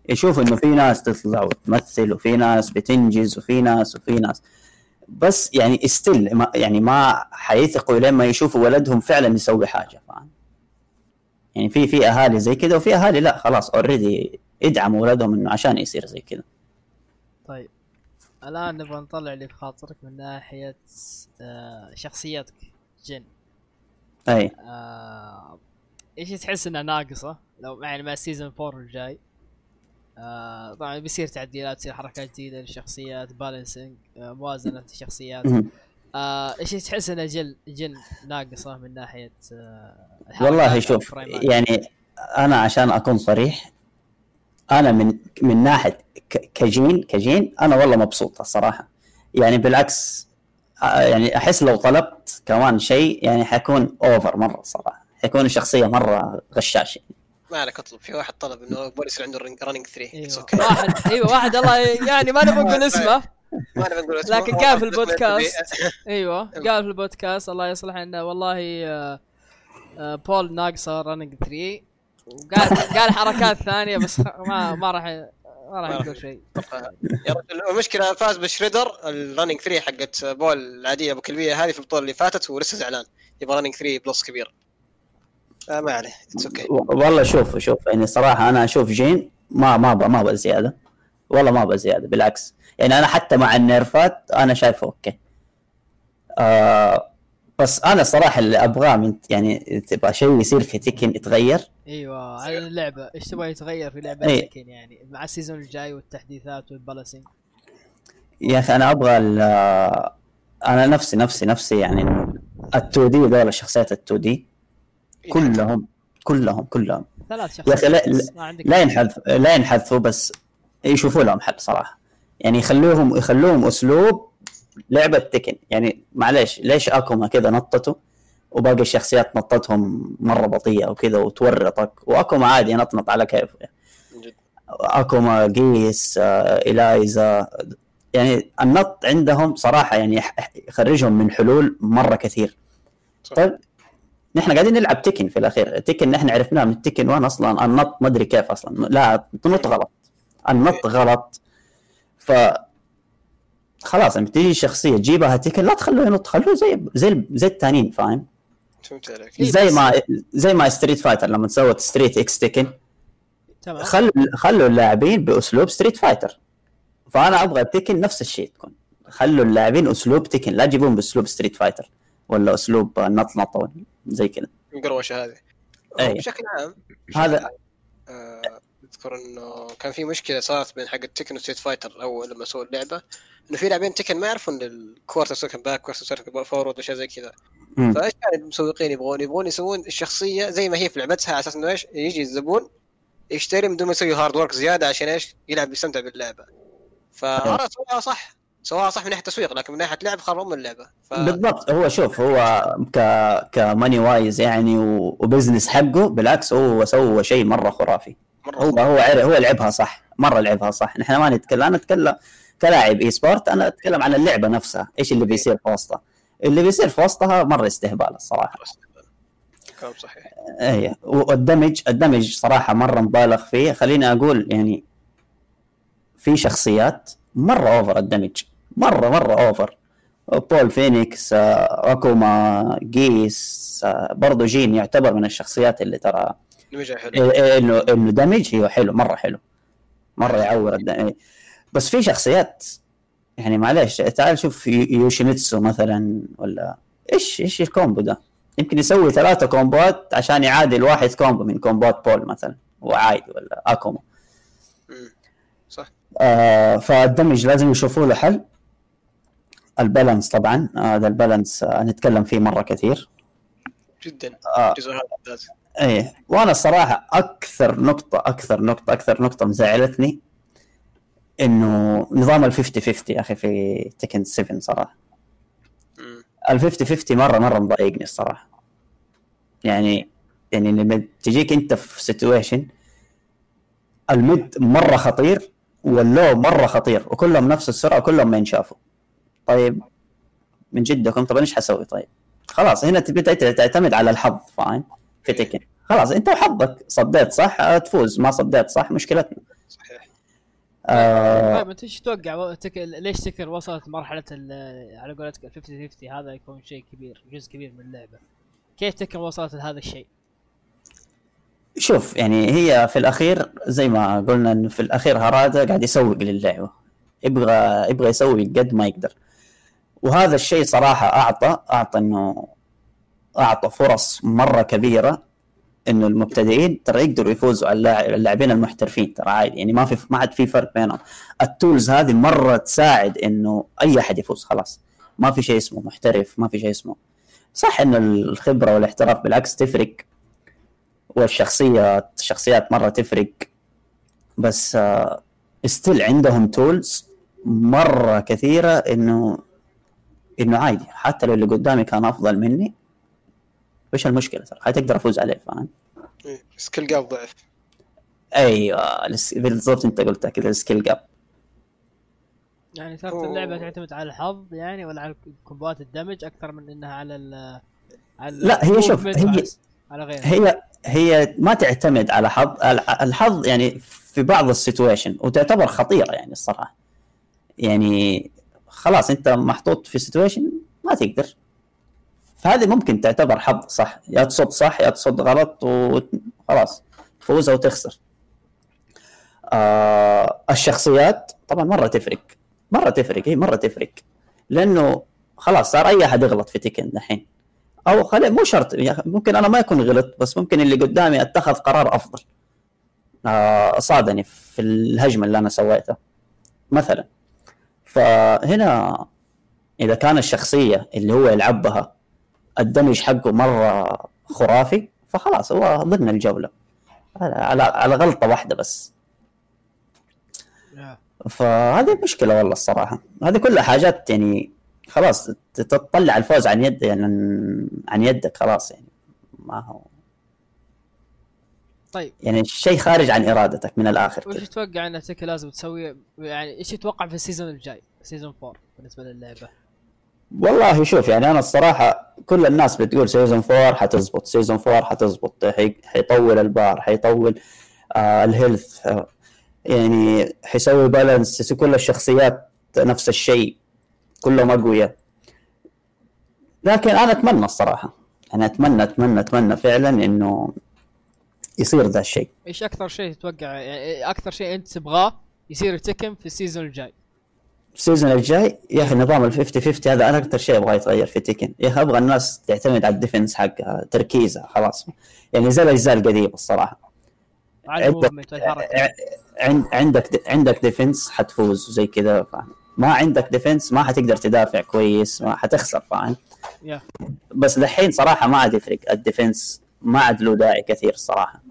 يشوفوا إنه في ناس تطلع وتمثل وفي ناس بتنجز وفي ناس وفي ناس. بس يعني استل ما يعني ما حيثقوا لين ما يشوفوا ولدهم فعلا يسوي حاجة فاهم؟ يعني في في أهالي زي كذا وفي أهالي لا خلاص اوريدي يدعموا ولدهم إنه عشان يصير زي كذا طيب. الآن نبغى نطلع اللي في خاطرك من ناحية آه، شخصيتك جن. أي. آه، إيش تحس إنها ناقصة؟ لو يعني مع ال season 4 الجاي. آه، طبعا بيصير تعديلات تصير حركات جديدة للشخصيات balancing آه، موازنة الشخصيات. آه، إيش تحس انها جل Jin ناقصه من ناحية آه، والله شوف؟ يعني أنا عشان أكون صريح أنا من من ناحية ك- ك Jin ك Jin أنا والله مبسوط الصراحه يعني بالعكس آه، يعني أحس لو طلبت كمان شيء يعني حيكون over مرة صراحة حيكون الشخصيه مرة غشاش يعني. ما عليك اطلب في واحد طلب إنه يبغى يصير عنده running 3 It's أيوه okay. واحد أيوه واحد الله يعني ما نبغى نقول اسمه ما نبي نقول اسمه. لكن كان في البودكاست. أيوه قال في البودكاست الله يصلح إنه والله آه، آه، بول ناقصه running 3 وقال قال حركات ثانية بس ما ما راح ما راح يقول شيء. يا رجل المشكلة فاز بشريدر ال running 3 حقت بول العادية أبو كلبية هذه في البطولة اللي فاتت ولسه زعلان. يبغى running 3 plus كبير. آه ما عليه it's okay والله شوف شوف يعني صراحة أنا أشوف Jin ما ما ما أبغى زياده والله ما أبغى زياده بالعكس. يعني أنا حتى مع ال nerfات أنا شايفه okay. آه بس أنا صراحة اللي أبغاه من يعني تبغى شيء يصير في تيكن يتغير. أيوه على اللعبة. إيش تبغى يتغير في لعبة إيه. تكن يعني؟ مع ال season الجاي والتحديثات وال balancing يا أخي أنا أبغى أنا نفسي نفسي نفسي يعني ال 2 دي دول الشخصيات ال 2 دي كلهم كلهم كلهم. ثلاث يا لا- شخصيات ما عندك لا ينحذف لا ينحذفوا بس يشوفوا لهم حل صراحة. يعني يخلوهم يخلوهم أسلوب لعبة تكن. يعني معليش ليش أكوما كذا نطته وباقي الشخصيات نطتهم مرة بطيئة وكذا وتورطك؟ وأكوما عادي ينطنط على كيفه. يعني. أكوما قيس آه، إلايزا. يعني النط عندهم صراحة يعني يخرجهم من حلول مرة كثير. صح. طيب نحن قاعدين نلعب تكن في الأخير. تكن نحن عرفناه من تكن 1 أصلا النط ما أدري كيف أصلا. لا تنط غلط. النط غلط. ف خلاص لما تيجي شخصية تجيبها تكن لا تخلوه ينط خلوه زي زي زي الثانيين فاهم؟ فهمت عليك. زي ما زي ما ستريت فايتر لما سوت ستريت إكس تكن تمام. خلوا خلوا اللاعبين بأسلوب ستريت فايتر فأنا أبغى تكن نفس الشيء تكون. خلوا اللاعبين أسلوب تكن لا تجيبون بأسلوب ستريت فايتر ولا أسلوب نط نط زي كذا. القروشة هذه. بشكل عام هذا آه، اذكر إنه كان في مشكلة صارت بين حق التكن وستريت فايتر اول لما سووا اللعبة إنه في لاعبين تكن ما يعرفون ال quarter circle back quarter circle forward واشياء زي كذا. فإيش كان المسوقين يبغون؟ يبغون يسوون الشخصية زي ما هي في لعبتها على أساس إنه إيش؟ يجي الزبون يشتري من دون ما يسوي hard work زيادة عشان إيش؟ يلعب يستمتع باللعبة. فهذا سواها صح سواها صح من ناحية تسويق لكن من ناحية لعب خرب من اللعبة. ف... بالضبط هو شوف هو ك ك money wise يعني و- و business حقه بالعكس هو سوى شيء مرة خرافي مرة هو هو هو لعبها صح. مرة لعبها صح. نحن ما نتكلم أنا أتكلم كلاعب e-sport أنا أتكلم عن اللعبة نفسها. إيش اللي بيصير في وسطها؟ اللي بيصير في وسطها مرة استهبال الصراحة. كلام صحيح. اي وال damage ال damage صراحة مرة مبالغ فيه. خليني أقول يعني في شخصيات مرة over ال damage. مره مرة over بول فينيكس آه، اكوما جيس آه، برضو Jin يعتبر من الشخصيات اللي ترى حلو. إيه- إيه إنه إنه damage هي حلو مرة حلو مرة يعور ال damage بس في شخصيات يعني معلش تعال شوف يو- يوشيميتسو مثلا ولا إيش إيش ال combo ده؟ يمكن يسوي ثلاثة comboات عشان يعادل واحد combo من comboات بول مثلا وعادي ولا اكوما مم. صح آه فال damage لازم يشوفوا له حل ال balance طبعا هذا ال balance آه نتكلم فيه مرة كثير جدا آه الجزء هذا ممتاز. إيه. وأنا الصراحه أكثر نقطة أكثر نقطة أكثر نقطة مزعلتني إنه نظام ال 50 50 يا أخي في تكن 7 صراحة. ال 50 50 مرة مرة مضايقني الصراحة. يعني يعني لما تجيك أنت في situation ال mid مرة خطير وال low مرة خطير وكلهم نفس السرعة وكلهم ما ينشافوا. طيب من جدكم؟ طب إيش حسوي طيب؟ خلاص هنا تبدا تعتمد على الحظ فاهم؟ في تكن خلاص انت وحظك. صديت صح؟ آه، تفوز. ما صديت صح؟ مشكلتنا. صحيح. آه طيب انت إيش تتوقع تك... ليش تكر وصلت مرحلة ال- على قولتك ال 50 50 هذا يكون شيء كبير جزء كبير من اللعبة. كيف تكر وصلت لهذا الشيء؟ شوف يعني هي في الأخير زي ما قلنا انه في الأخير هرادا قاعد يسوق للعبة. يبغى يبغى يسوي قد ما يقدر. وهذا الشيء صراحة اعطى أعطى إنه أعطى فرص مرة كبيرة إنه المبتدئين ترى يقدروا يفوزوا على اللاعب- اللاعبين المحترفين. ترى عادي يعني ما في ما عاد في فرق بينهم. ال tools هذه مرة تساعد إنه أي أحد يفوز خلاص. ما في شيء اسمه محترف ما في شيء اسمه. صح إنه الخبرة والاحتراف بالعكس تفرق والشخصيات الشخصيات مرة تفرق. بس still عندهم tools مرة كثيرة انه إنه عادي. حتى لو اللي قدامي كان أفضل مني وش المشكلة ترى؟ حتقدر أفوز عليه فاهم؟ إيه، skill gap ضعف. أيوه بالضبط أنت قلتها كذا ال skill gap يعني صارت. اللعبة تعتمد على الحظ يعني ولا على comboات ال damage أكثر من إنها على ال على لا، هي شوف، هي- على غيرها هي هي ما تعتمد على حظ الح- الحظ يعني في بعض ال situation وتعتبر خطيرة يعني الصراحة. يعني خلاص أنت محطوط في situation ما تقدر. فهذه ممكن تعتبر حظ صح؟ يا تصد صح يا تصد غلط وخلاص تفوز أو تخسر. آه الشخصيات طبعا مرة تفرق مرة تفرق هي مرة تفرق لأنه خلاص صار أي أحد يغلط في تكن دحين. أو خلي مو شرط ممكن أنا ما يكون غلط بس ممكن اللي قدامي اتخذ قرار أفضل. آه صادني في الهجمة اللي أنا سويتها مثلا. فهنا إذا كان الشخصية اللي هو يلعبها الدمج حقه مرة خرافي فخلاص هو ضمن الجولة. على على, غلطة واحدة بس. فهذه مشكلة والله الصراحة. هذه كلها حاجات يعني خلاص تطلع الفوز عن يد يعني عن يدك خلاص يعني. ما هو. طيب. يعني شيء خارج عن إرادتك من الآخر وش تتوقع ان تكن لازم تسوي يعني إيش تتوقع في ال season الجاي؟ season 4 بالنسبة للعبة. والله شوف يعني أنا الصراحة كل الناس بتقول season 4 حتزبط season 4 حتزبط حي- حيطول البار حيطول آه ال health آه يعني حيسوي balance كل الشخصيات نفس الشيء كلهم أقوياء. لكن أنا أتمنى الصراحة أنا أتمنى أتمنى أتمنى فعلا إنه يصير ذا الشيء. إيش أكثر شيء تتوقع؟ يعني أكثر شيء أنت تبغاه يصير تكن في ال season الجاي؟ ال season الجاي يا أخي نظام ال 50 50 هذا أنا أكثر شيء أبغى يتغير في تيكن يا أخي أبغى الناس تعتمد على ال defense حقها تركيزها خلاص. يعني زي الأجزاء القديمة الصراحة. عندك عندك عندك defense حتفوز وزي كذا فاهم. ما عندك defense ما حتقدر تدافع كويس ما حتخسر فاهم. يا. بس دحين صراحة ما عاد يفرق الديفنس ما عاد له داعي كثير الصراحة.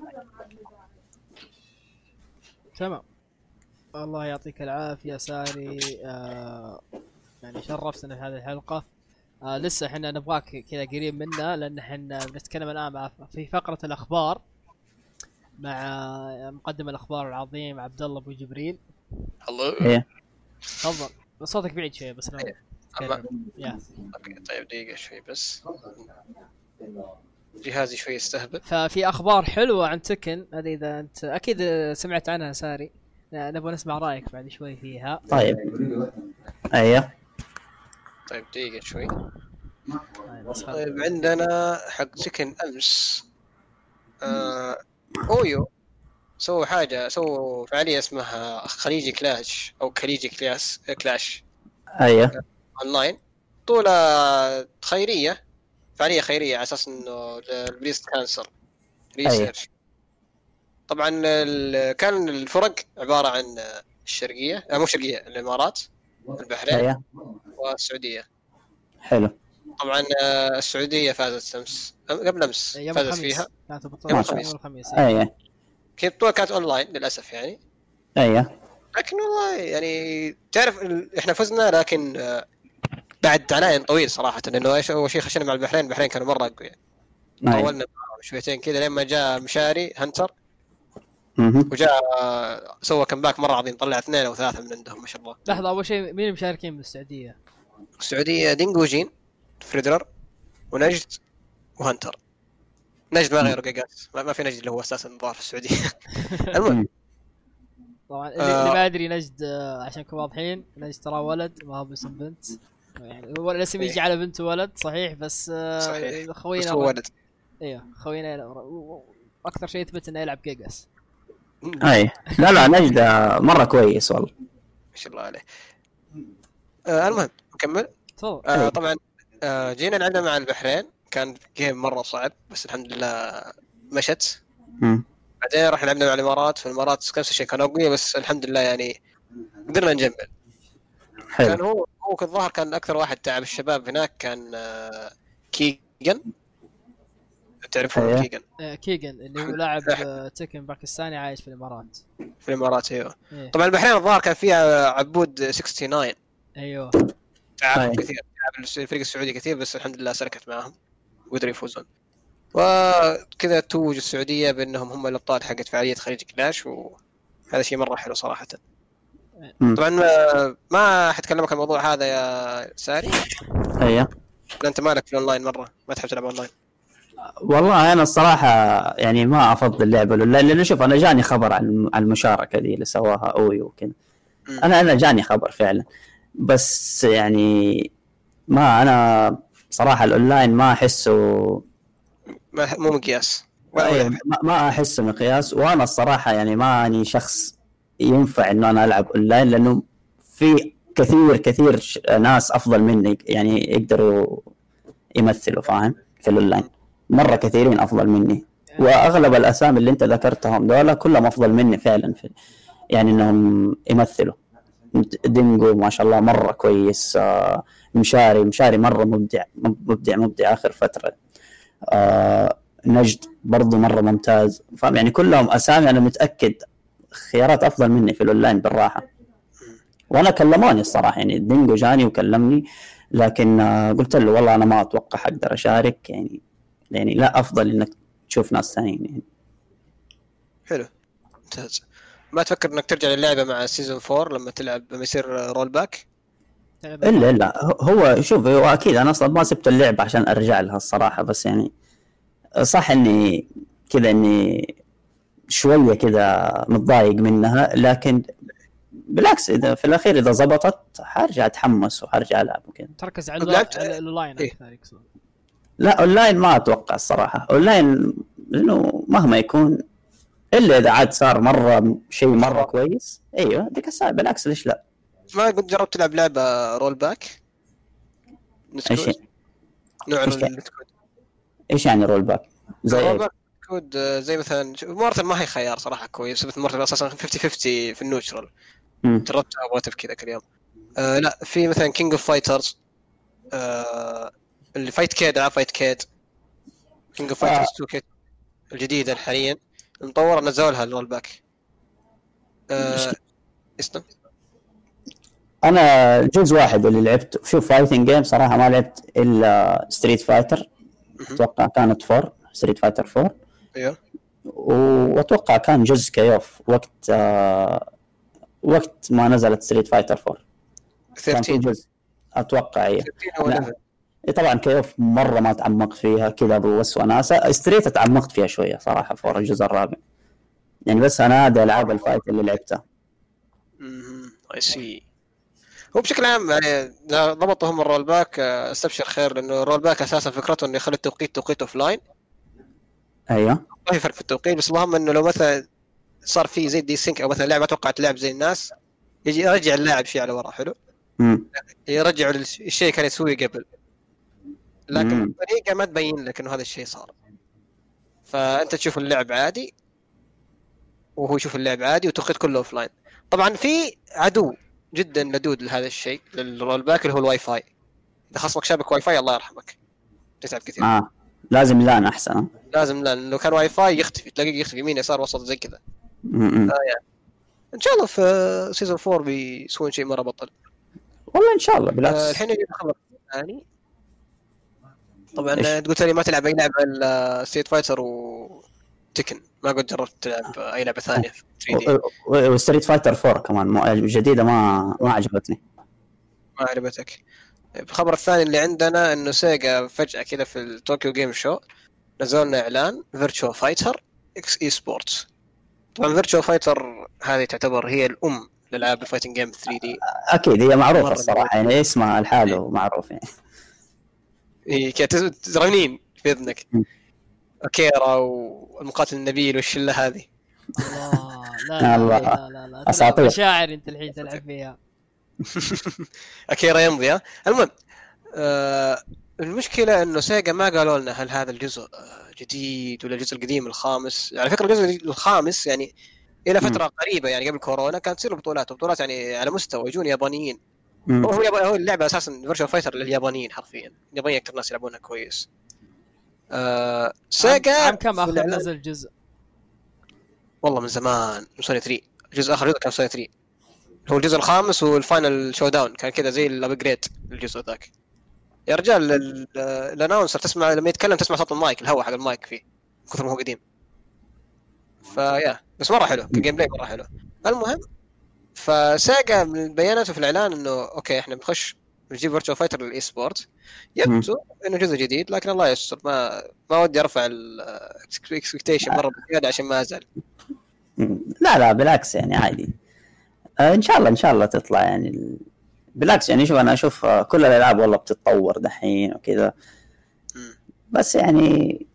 تمام. الله يعطيك العافية ساري. آه يعني شرفتنا في هذه الحلقة. آه لسه إحنا نبغاك كذا قريب منا لأن إحنا بنتكلم الآن مع في فقرة الأخبار مع مقدم الأخبار العظيم عبد الله أبو جبريل. الله إيه. تفضل. صوتك بعيد شوية بس أوكي طيب دقيقة شوي بس. جهازي شوي يستهبل. ففي أخبار حلوة عن تكن هذه إذا انت أكيد سمعت عنها ساري. نبغى نسمع رأيك بعد شوي فيها. طيب. أيوه. طيب دقيقة شوي. طيب، طيب عندنا حق سكن أمس. آه أويو. سووا حاجة سووا فعالية اسمها خليجي Clash أو خليجي Class Clash. أيوه. أونلاين. بطولة خيرية فعالية خيرية على أساس إنه ال breast cancer research طبعا كان الفرق عبارة عن الشرقية آه مو الشرقية الإمارات البحرين والسعودية. حلو. طبعا آه، السعودية فازت أمس قبل أمس فازت الخميس. فيها. كانت يوم البطوله الخميس. يوم الخميس أيوه هي البطولة كانت أونلاين للأسف يعني. أيوه لكن والله يعني تعرف إحنا فزنا لكن آه، بعد عناء طويل صراحة لأنه إيش أول شيء خشينا مع البحرين. البحرين كانوا مرة أقوياء. أيوه طولنا شويتين كذا لما جاء مشاري هنتر. وجاء سوى comeback مرة عظيم طلع اثنين أو ثلاثة من عندهم ما شاء الله. لحظة أول شيء مين المشاركين بالسعودية؟ السعودية دينجو جين فريدرر ونجد وهنتر نجد ما غيره جيجاس ما ما في نجد اللي هو أساسا ظاهر في السعودية. المهم. طبعا اللي, آه. اللي ما أدري نجد آه، عشان نكون واضحين نجد ترى ولد ما هو باسم بنت. يعني هو الاسم يجي على بنت ولد صحيح بس آه، صحيح. بس خوينا هو ولد. أيوه خوينا أكثر شيء يثبت إنه يلعب جيجاس. أي. لا لا نجد مرة كويس والله. ما شاء الله عليه. آه المهم نكمل. تفضل. آه. طبعا آه جينا لعبنا مع البحرين. كان game مرة صعب بس الحمد لله مشت. مم. بعدين رحنا لعبنا مع الإمارات. في الإمارات نفس الشيء كانوا أقوياء بس الحمد لله يعني قدرنا نجمل. كان حلو هو هو الظاهر كان أكثر واحد تعب. الشباب هناك كان آه كيجن تعرفون أيوه. كيجن. آه، كيجن اللي هو لاعب آه، Tekken باكستاني عايش في الإمارات. في الإمارات أيوه. إيه. طبعا البحرين الظاهر كان فيها عبود 69 أيوه. تعب أي. كثير. الفريق السعودي كثير بس الحمد لله سلكت معاهم. وقدروا يفوزون. وكذا توج السعودية بأنهم هم الأبطال حقت فعالية خليج Clash وهذا شيء مرة حلو صراحة. مم. طبعا ما- ما حتكلمك عن الموضوع هذا يا ساري؟ أيوه. أنت مالك في الأونلاين مرة ما تحب تلعب أونلاين. والله أنا الصراحة يعني ما أفضل اللعبه لأنه شوف أنا جاني خبر عن المشاركة دي اللي سواها أوي وكذا. أنا أنا جاني خبر فعلا. بس يعني ما أنا صراحة الأونلاين ما أحسه ما مو مقياس. ولا- ما- ما أحسه مقياس. وأنا الصراحة يعني ماني شخص ينفع إنه أنا ألعب أونلاين لأنه في كثير كثير ناس أفضل مني يعني يقدروا يمثلوا فاهم؟ في الأونلاين. مرة كثيرين أفضل مني. وأغلب الأسامي اللي أنت ذكرتهم دول كلهم أفضل مني فعلا في يعني إنهم يمثلوا. دينجو ما شاء الله مرة كويس. آه، مشاري مشاري مرة مبدع مبدع مبدع آخر فترة. آه، نجد برضو مرة ممتاز. فاهم؟ يعني كلهم أسامي أنا متأكد خيارات أفضل مني في الأونلاين بالراحة. وأنا كلموني الصراحة. يعني دينجو جاني وكلمني لكن آه، قلت له والله أنا ما أتوقع حقدر أشارك. يعني يعني لا أفضل إنك تشوف ناس ثانيين يعني. حلو. ممتاز. ما تفكر إنك ترجع للعبة مع season 4 لما تلعب لما يصير rollback إلا إلا. هو شوف هو أكيد أنا أصلا ما سبت اللعبة عشان أرجع لها الصراحة بس يعني صح إني كذا إني شوية كذا متضايق منها لكن بالعكس إذا في الأخير إذا زبطت حرجع أتحمس وحرجع ألعب وكذا. تركز على الاونلاين إيه. أكثر لا أونلاين ما أتوقع الصراحة. أونلاين لأنه مهما يكون إلا إذا عاد صار مرة شيء مرة كويس. أيوه ذيك الساعة بالعكس ليش لا؟ ما قد جربت تلعب لعبة rollback إيش نوع إيش roll إيش يعني rollback زي roll؟ back code زي مثلا شوف، Mortal ما هي خيار صراحة كويس. بس Mortal أساسا 50 50 في ال neutral. جربتها واتف كذا كل يوم آه لا في مثلا كينج اوف فايترز اللي فايت كيد ألعاب فايت كيد. كينج اوف. فايترز 2 كيد الجديدة حاليا المطورة نزلوا لها الرول باك آه اسمه؟ أنا جزء واحد اللي لعبته شوف فايتنج جيم صراحة ما لعبت إلا ستريت فايتر أتوقع كانت فور ستريت فايتر 4 أيوه. وأتوقع كان جزء KOF وقت آه وقت ما نزلت Street Fighter 4 كان في 13 جزء. أتوقع إيه. 13 أو لا. 11 إيه طبعا كيوف مرة ما تعمقت فيها كذا بس وناسه Street تعمقت فيها شوية صراحة four الجزء الرابع. يعني بس أنا هذه ألعاب ال fight اللي لعبتها. I see هو بشكل عام يعني إذا ضبطوا هم ال rollback آه، استبشر خير لأنه ال rollback أساسا فكرته إنه يخلي التوقيت توقيت offline أيوه. ما في فرق في التوقيت بس اللهم إنه لو مثلا صار في زي desync أو مثلا لاعب ما توقعت لعب زي الناس. يجي يرجع اللاعب شيء على ورا حلو؟ امم يرجع الشيء كان يسويه قبل. لكن مم. الطريقة ما تبين لك إنه هذا الشيء صار. فأنت تشوف اللعب عادي وهو يشوف اللعب عادي والتوقيت كله offline طبعا في عدو جدا لدود لهذا الشيء لل rollback اللي هو الواي فاي. إذا خصمك شابك واي فاي الله يرحمك. تتعب كثير. آه. لازم لأن أحسن؟ لازم لا لو كان واي فاي يختفي. تلاقيه يختفي. يمين يسار وسط زي كذا. م- م. إن شاء الله في season 4 بيسوون شيء مرة بطل. والله إن شاء الله بالعكس. آه، الحين يجي الخبر الثاني طبعا؟ آه، تقول لي ما تلعب أي لعبة إلا Street Fighter و Tekken ما قد جربت تلعب أي لعبة ثانية في 3D و Street Fighter 4 كمان الجديده ما ما عجبتني. ما عجبتك. الخبر الثاني اللي عندنا إنه Sega فجأة كذا في ال Tokyo Game Show نزلوا لنا إعلان Virtua Fighter x esports طبعا Virtua Fighter هذه تعتبر هي الأم لالعاب ال fighting game 3D أكيد هي معروفة الصراحة يعني اسمها لحاله معروف يعني كذا تز- تزرنين في اذنك. اكيرا والمقاتل النبيل والشلة هذه الله لا لا. لا لا لا. مشاعر أنت الحين تلعب فيها اكيرا يمضي ها المهم آه المشكلة إنه Sega ما قالوا لنا هل هذا الجزء آه، جديد ولا الجزء القديم الخامس على فكرة الجزء الخامس يعني إلى فترة قريبة يعني قبل كورونا كانت تصير بطولات وبطولات يعني على مستوى يجون يابانيين. هو هو يابا- هو اللعبة أساسا Virtua Fighter لليابانيين حرفيا. اليابانيين أكثر ناس يلعبونها كويس. آه Sega عام كم آخر نزل جزء؟ والله من زمان من سوني 3 الجزء آخر جزء كان سوني 3 هو الجزء الخامس وال Final Showdown كان كذا زي ال upgrade الجزء ذاك. يا رجال ال- ال announcer تسمع لما يتكلم تسمع صوت المايك الهواء حق المايك فيه من كثر ما هو قديم. فيا بس مرة حلو ك gameplay مرة حلو. المهم ف Sega من بياناته في الإعلان إنه okay إحنا بنخش نجيب Virtua Fighter لل esport يبدو إنه جزء جديد لكن الله يستر. ما ما ودي أرفع ال expectation مرة بزيادة عشان ما أزعل. لا لا بالعكس يعني عادي. آه، إن شاء الله إن شاء الله تطلع يعني ال- بالعكس يعني شوف أنا أشوف كل الألعاب والله بتتطور دحين وكذا. بس يعني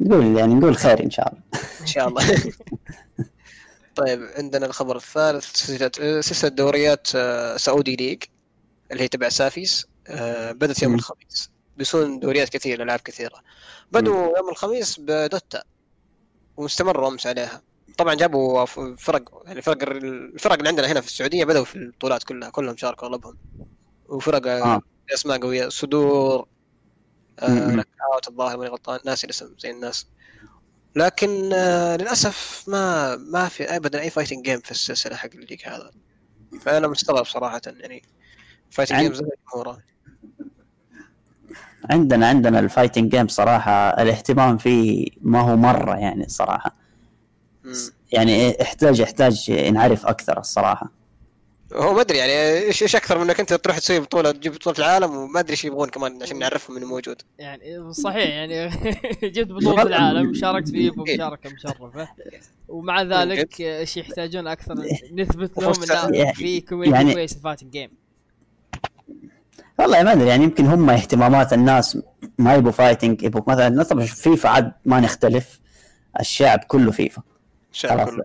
نقول يعني نقول خير إن شاء الله. إن شاء الله. طيب عندنا الخبر الثالث سلسلة دوريات آه، Saudi League اللي هي تبع SAFEIS آه، بدأت يوم. الخميس بيسون دوريات كثيرة ألعاب كثيرة بدوا يوم الخميس ب Dota ومستمروا أمس عليها طبعا جابوا فرق يعني فرق الفرق اللي عندنا هنا في السعودية بدأوا في البطولات كلها كلهم شاركوا أغلبهم وفرق آه. آه. أسماء قوية صدور آه الظاهر ماني غلطان ناسي الاسم زي الناس لكن آه للأسف ما ما في ابدا أي fighting game في السلسلة حق ال league هذا. فأنا مستغرب صراحة يعني fighting عن- game زي الجمهور عندنا عندنا ال fighting game صراحة الاهتمام فيه ما هو مرة يعني الصراحه مم. يعني يحتاج يحتاج نعرف أكثر الصراحة. هو ما أدري يعني إيش إيش أكثر من إنك أنت تروح تسوي بطولة تجيب بطولة العالم وما أدري إيش يبغون كمان عشان نعرفهم إنه موجود. يعني صحيح يعني جبت بطولة العالم شاركت في Evo إيه. مشاركة مشرفة. ومع ذلك إيش يحتاجون أكثر؟ نثبت لهم ان في community يعني- كويس fighting game والله ما أدري يعني يمكن هم اهتمامات الناس ما يبوا fighting يبوا مثلا طبعا فيفا عاد ما نختلف الشعب كله فيفا. الشعب. كله.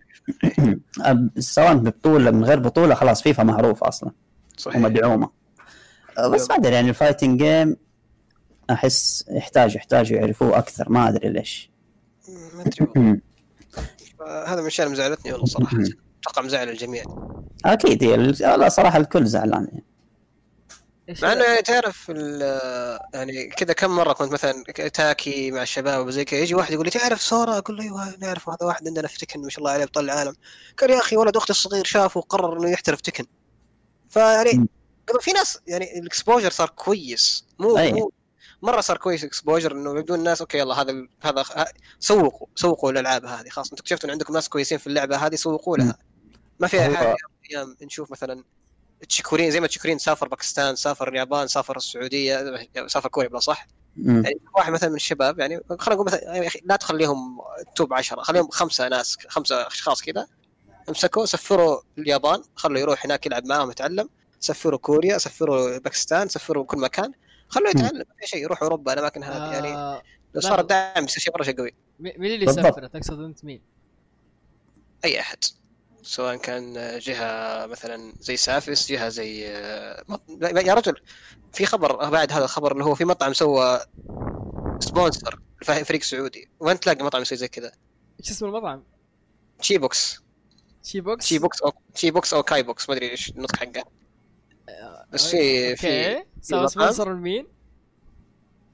سواء ببطولة من غير بطولة خلاص فيفا معروفه أصلا. صحيح. ومدعومه بس ما أدري يعني ال fighting game أحس يحتاج يحتاج يعرفوه أكثر ما أدري ليش. ما أدري والله. هذا من الأشياء اللي مزعلتني والله صراحة. أتوقع مزعل الجميع. أكيد هي لا صراحة الكل زعلان يعني. مع إنه يعني تعرف ال- يعني كذا كم مرة كنت مثلا تاكي مع الشباب وزي كذا يجي واحد يقول لي تعرف سورا أقول له أيوه نعرف هذا واحد عندنا في تكن ما شاء الله عليه بطل العالم. قال يا أخي ولد أختي الصغير شافه وقرر إنه يحترف تكن. فيعني في ناس يعني الإكسبوجر صار كويس. مو أي. مو مرة صار كويس exposure إنه يبدون الناس okay يلا هذا هذا سوقوا سوقوا الالعاب هذه. خلاص أنتم اكتشفتوا إن عندكم ناس كويسين في اللعبة هذه سوقوا لها. ما فيها هو- حاجة نشوف مثلا Chikurin زي ما Chikurin سافر باكستان سافر اليابان سافر السعودية سافر كوريا بلا صح. يعني واحد مثلا من الشباب يعني خلينا نقول مثلا يا أخي لا تخليهم top عشرة خليهم خمسة ناس خمسة أشخاص كذا. امسكوا سفروا اليابان خلوا يروح هناك يلعب معاهم يتعلم. سفروا كوريا سفروا باكستان سفروا كل مكان. خلوه يتعلم ما في شيء يروح أوروبا الأماكن هذه يعني. آه، لو صار الدعم يصير شيء مره شيء قوي مين اللي. سافر؟ تقصد أنت مين؟ أي أحد. سواء كان جهة مثلا زي SAFEIS جهة زي. لا، يا رجل في خبر بعد هذا الخبر اللي هو في مطعم سوى sponsor فريق سعودي وين تلاقي مطعم يسوي زي كذا إيش اسم المطعم؟ شي بوكس شي بوكس؟ شي بوكس أو شي بوكس أو كاي بوكس ما أدري إيش النطق حقه بس في في سوى. sponsor لمين؟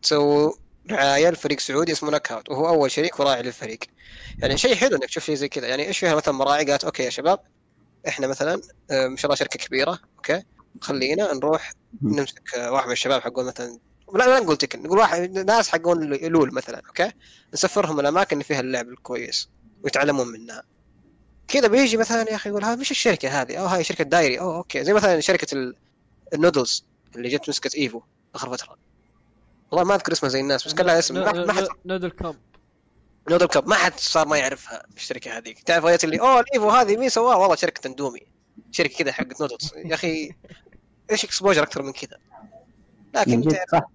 سووا رعايه لفريق سعودي اسمه Knockout وهو أول شريك وراعي للفريق. يعني شيء حلو إنك تشوف شيء زي كذا. يعني إيش فيها مثلا مراعي؟ قالت okay يا شباب إحنا مثلا آه، ما شاء الله شركة كبيرة okay خلينا نروح نمسك آه، واحد من الشباب حقون مثلا لا لا نقول Tekken نقول واحد ناس حقون LoL مثلا okay نسفرهم الأماكن اللي فيها اللعب الكويس ويتعلمون منها. كذا بيجي مثلا يا أخي يقول ها مش الشركة هذه أو هاي شركة dairy أو okay. زي مثلا شركة ال- النودلز اللي جت مسكت Evo آخر فترة. والله ما أذكر اسمها زي الناس بس كان لها اسم. ما ما حد noodle cup noodle cup ما حد صار ما يعرفها الشركة هذيك. تعرف جت اللي أوه ال Evo هذه مين سواها؟ والله شركة اندومي. شركة كذا حقت نودلز. يا أخي إيش exposure أكثر من كذا؟ لكن صح.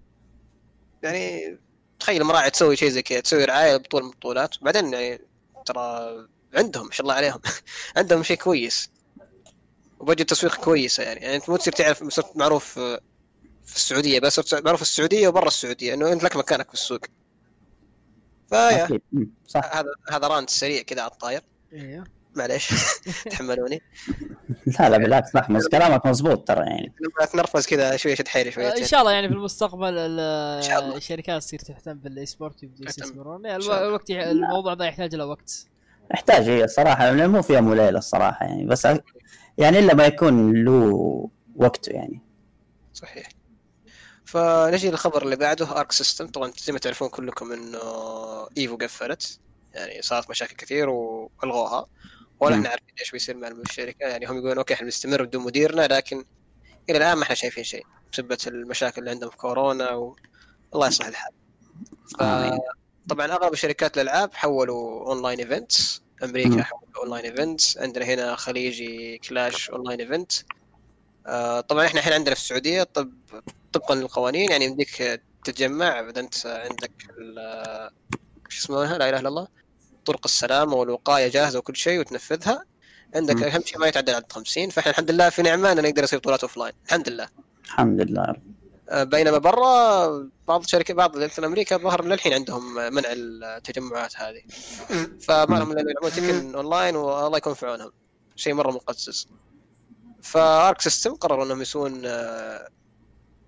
يعني تخيل مراعي تسوي شيء زي كذا تسوي رعاية لبطوله من البطولات بعدين يعني ترى عندهم ما شاء الله عليهم عندهم شيء كويس. وبجد تسويق كويسة يعني. يعني أنت مو تصير تعرف صرت معروف في السعودية بس معروف في السعودية وبرا السعودية إنه أنت لك مكانك في السوق. فيا. صح. هذا هذا رانت سريع كذا على الطاير. أيوه معليش. تحملوني. لا لا بالعكس لا مز- كلامك مزبوط ترى يعني. اتنرفز كذا شوي شد حيلي شويتين إن شاء الله يعني في المستقبل. الشركات تصير تهتم بال eSports ويبدوا. يستثمرون. الوقت الموضوع ذا يحتاج له وقت. يحتاج هي الصراحة لأن مو في يوم وليلة الصراحة يعني بس يعني إلا ما يكون له وقته يعني. صحيح. فنجي للخبر اللي بعده Arc System طبعا زي ما تعرفون كلكم إنه Evo قفلت. يعني صارت مشاكل كثير وألغوها. ولا. إحنا عارفين إيش بيصير مع الشركة يعني هم يقولون أوكي إحنا بنستمر بدون مديرنا لكن إلى الآن ما إحنا شايفين شيء بسبب المشاكل اللي عندهم في كورونا و... الله يصلح الحال. ف... طبعا أغلب شركات الألعاب حولوا online events. أمريكا حولوا online events عندنا هنا خليجي كلاش online event آه طبعا إحنا الحين عندنا في السعودية. طب طبقا للقوانين يعني يمديك تتجمع إذا أنت عندك ال- شو اسمها لا إله إلا الله طرق السلامه والوقاية جاهزة وكل شيء وتنفذها. عندك. أهم شيء ما يتعدى عدد 50 فإحنا الحمد لله في نعمه انه نقدر نسوي بطولات offline الحمد لله. الحمد لله. آه، بينما برا بعض الشركات بعض مثل أمريكا ظهر للحين عندهم منع التجمعات هذه. فما لهم إلا يلعبون تكن أونلاين والله يكون في عونهم. شيء مرة مقزز. ف Arc System قرروا إنهم يسوون آه،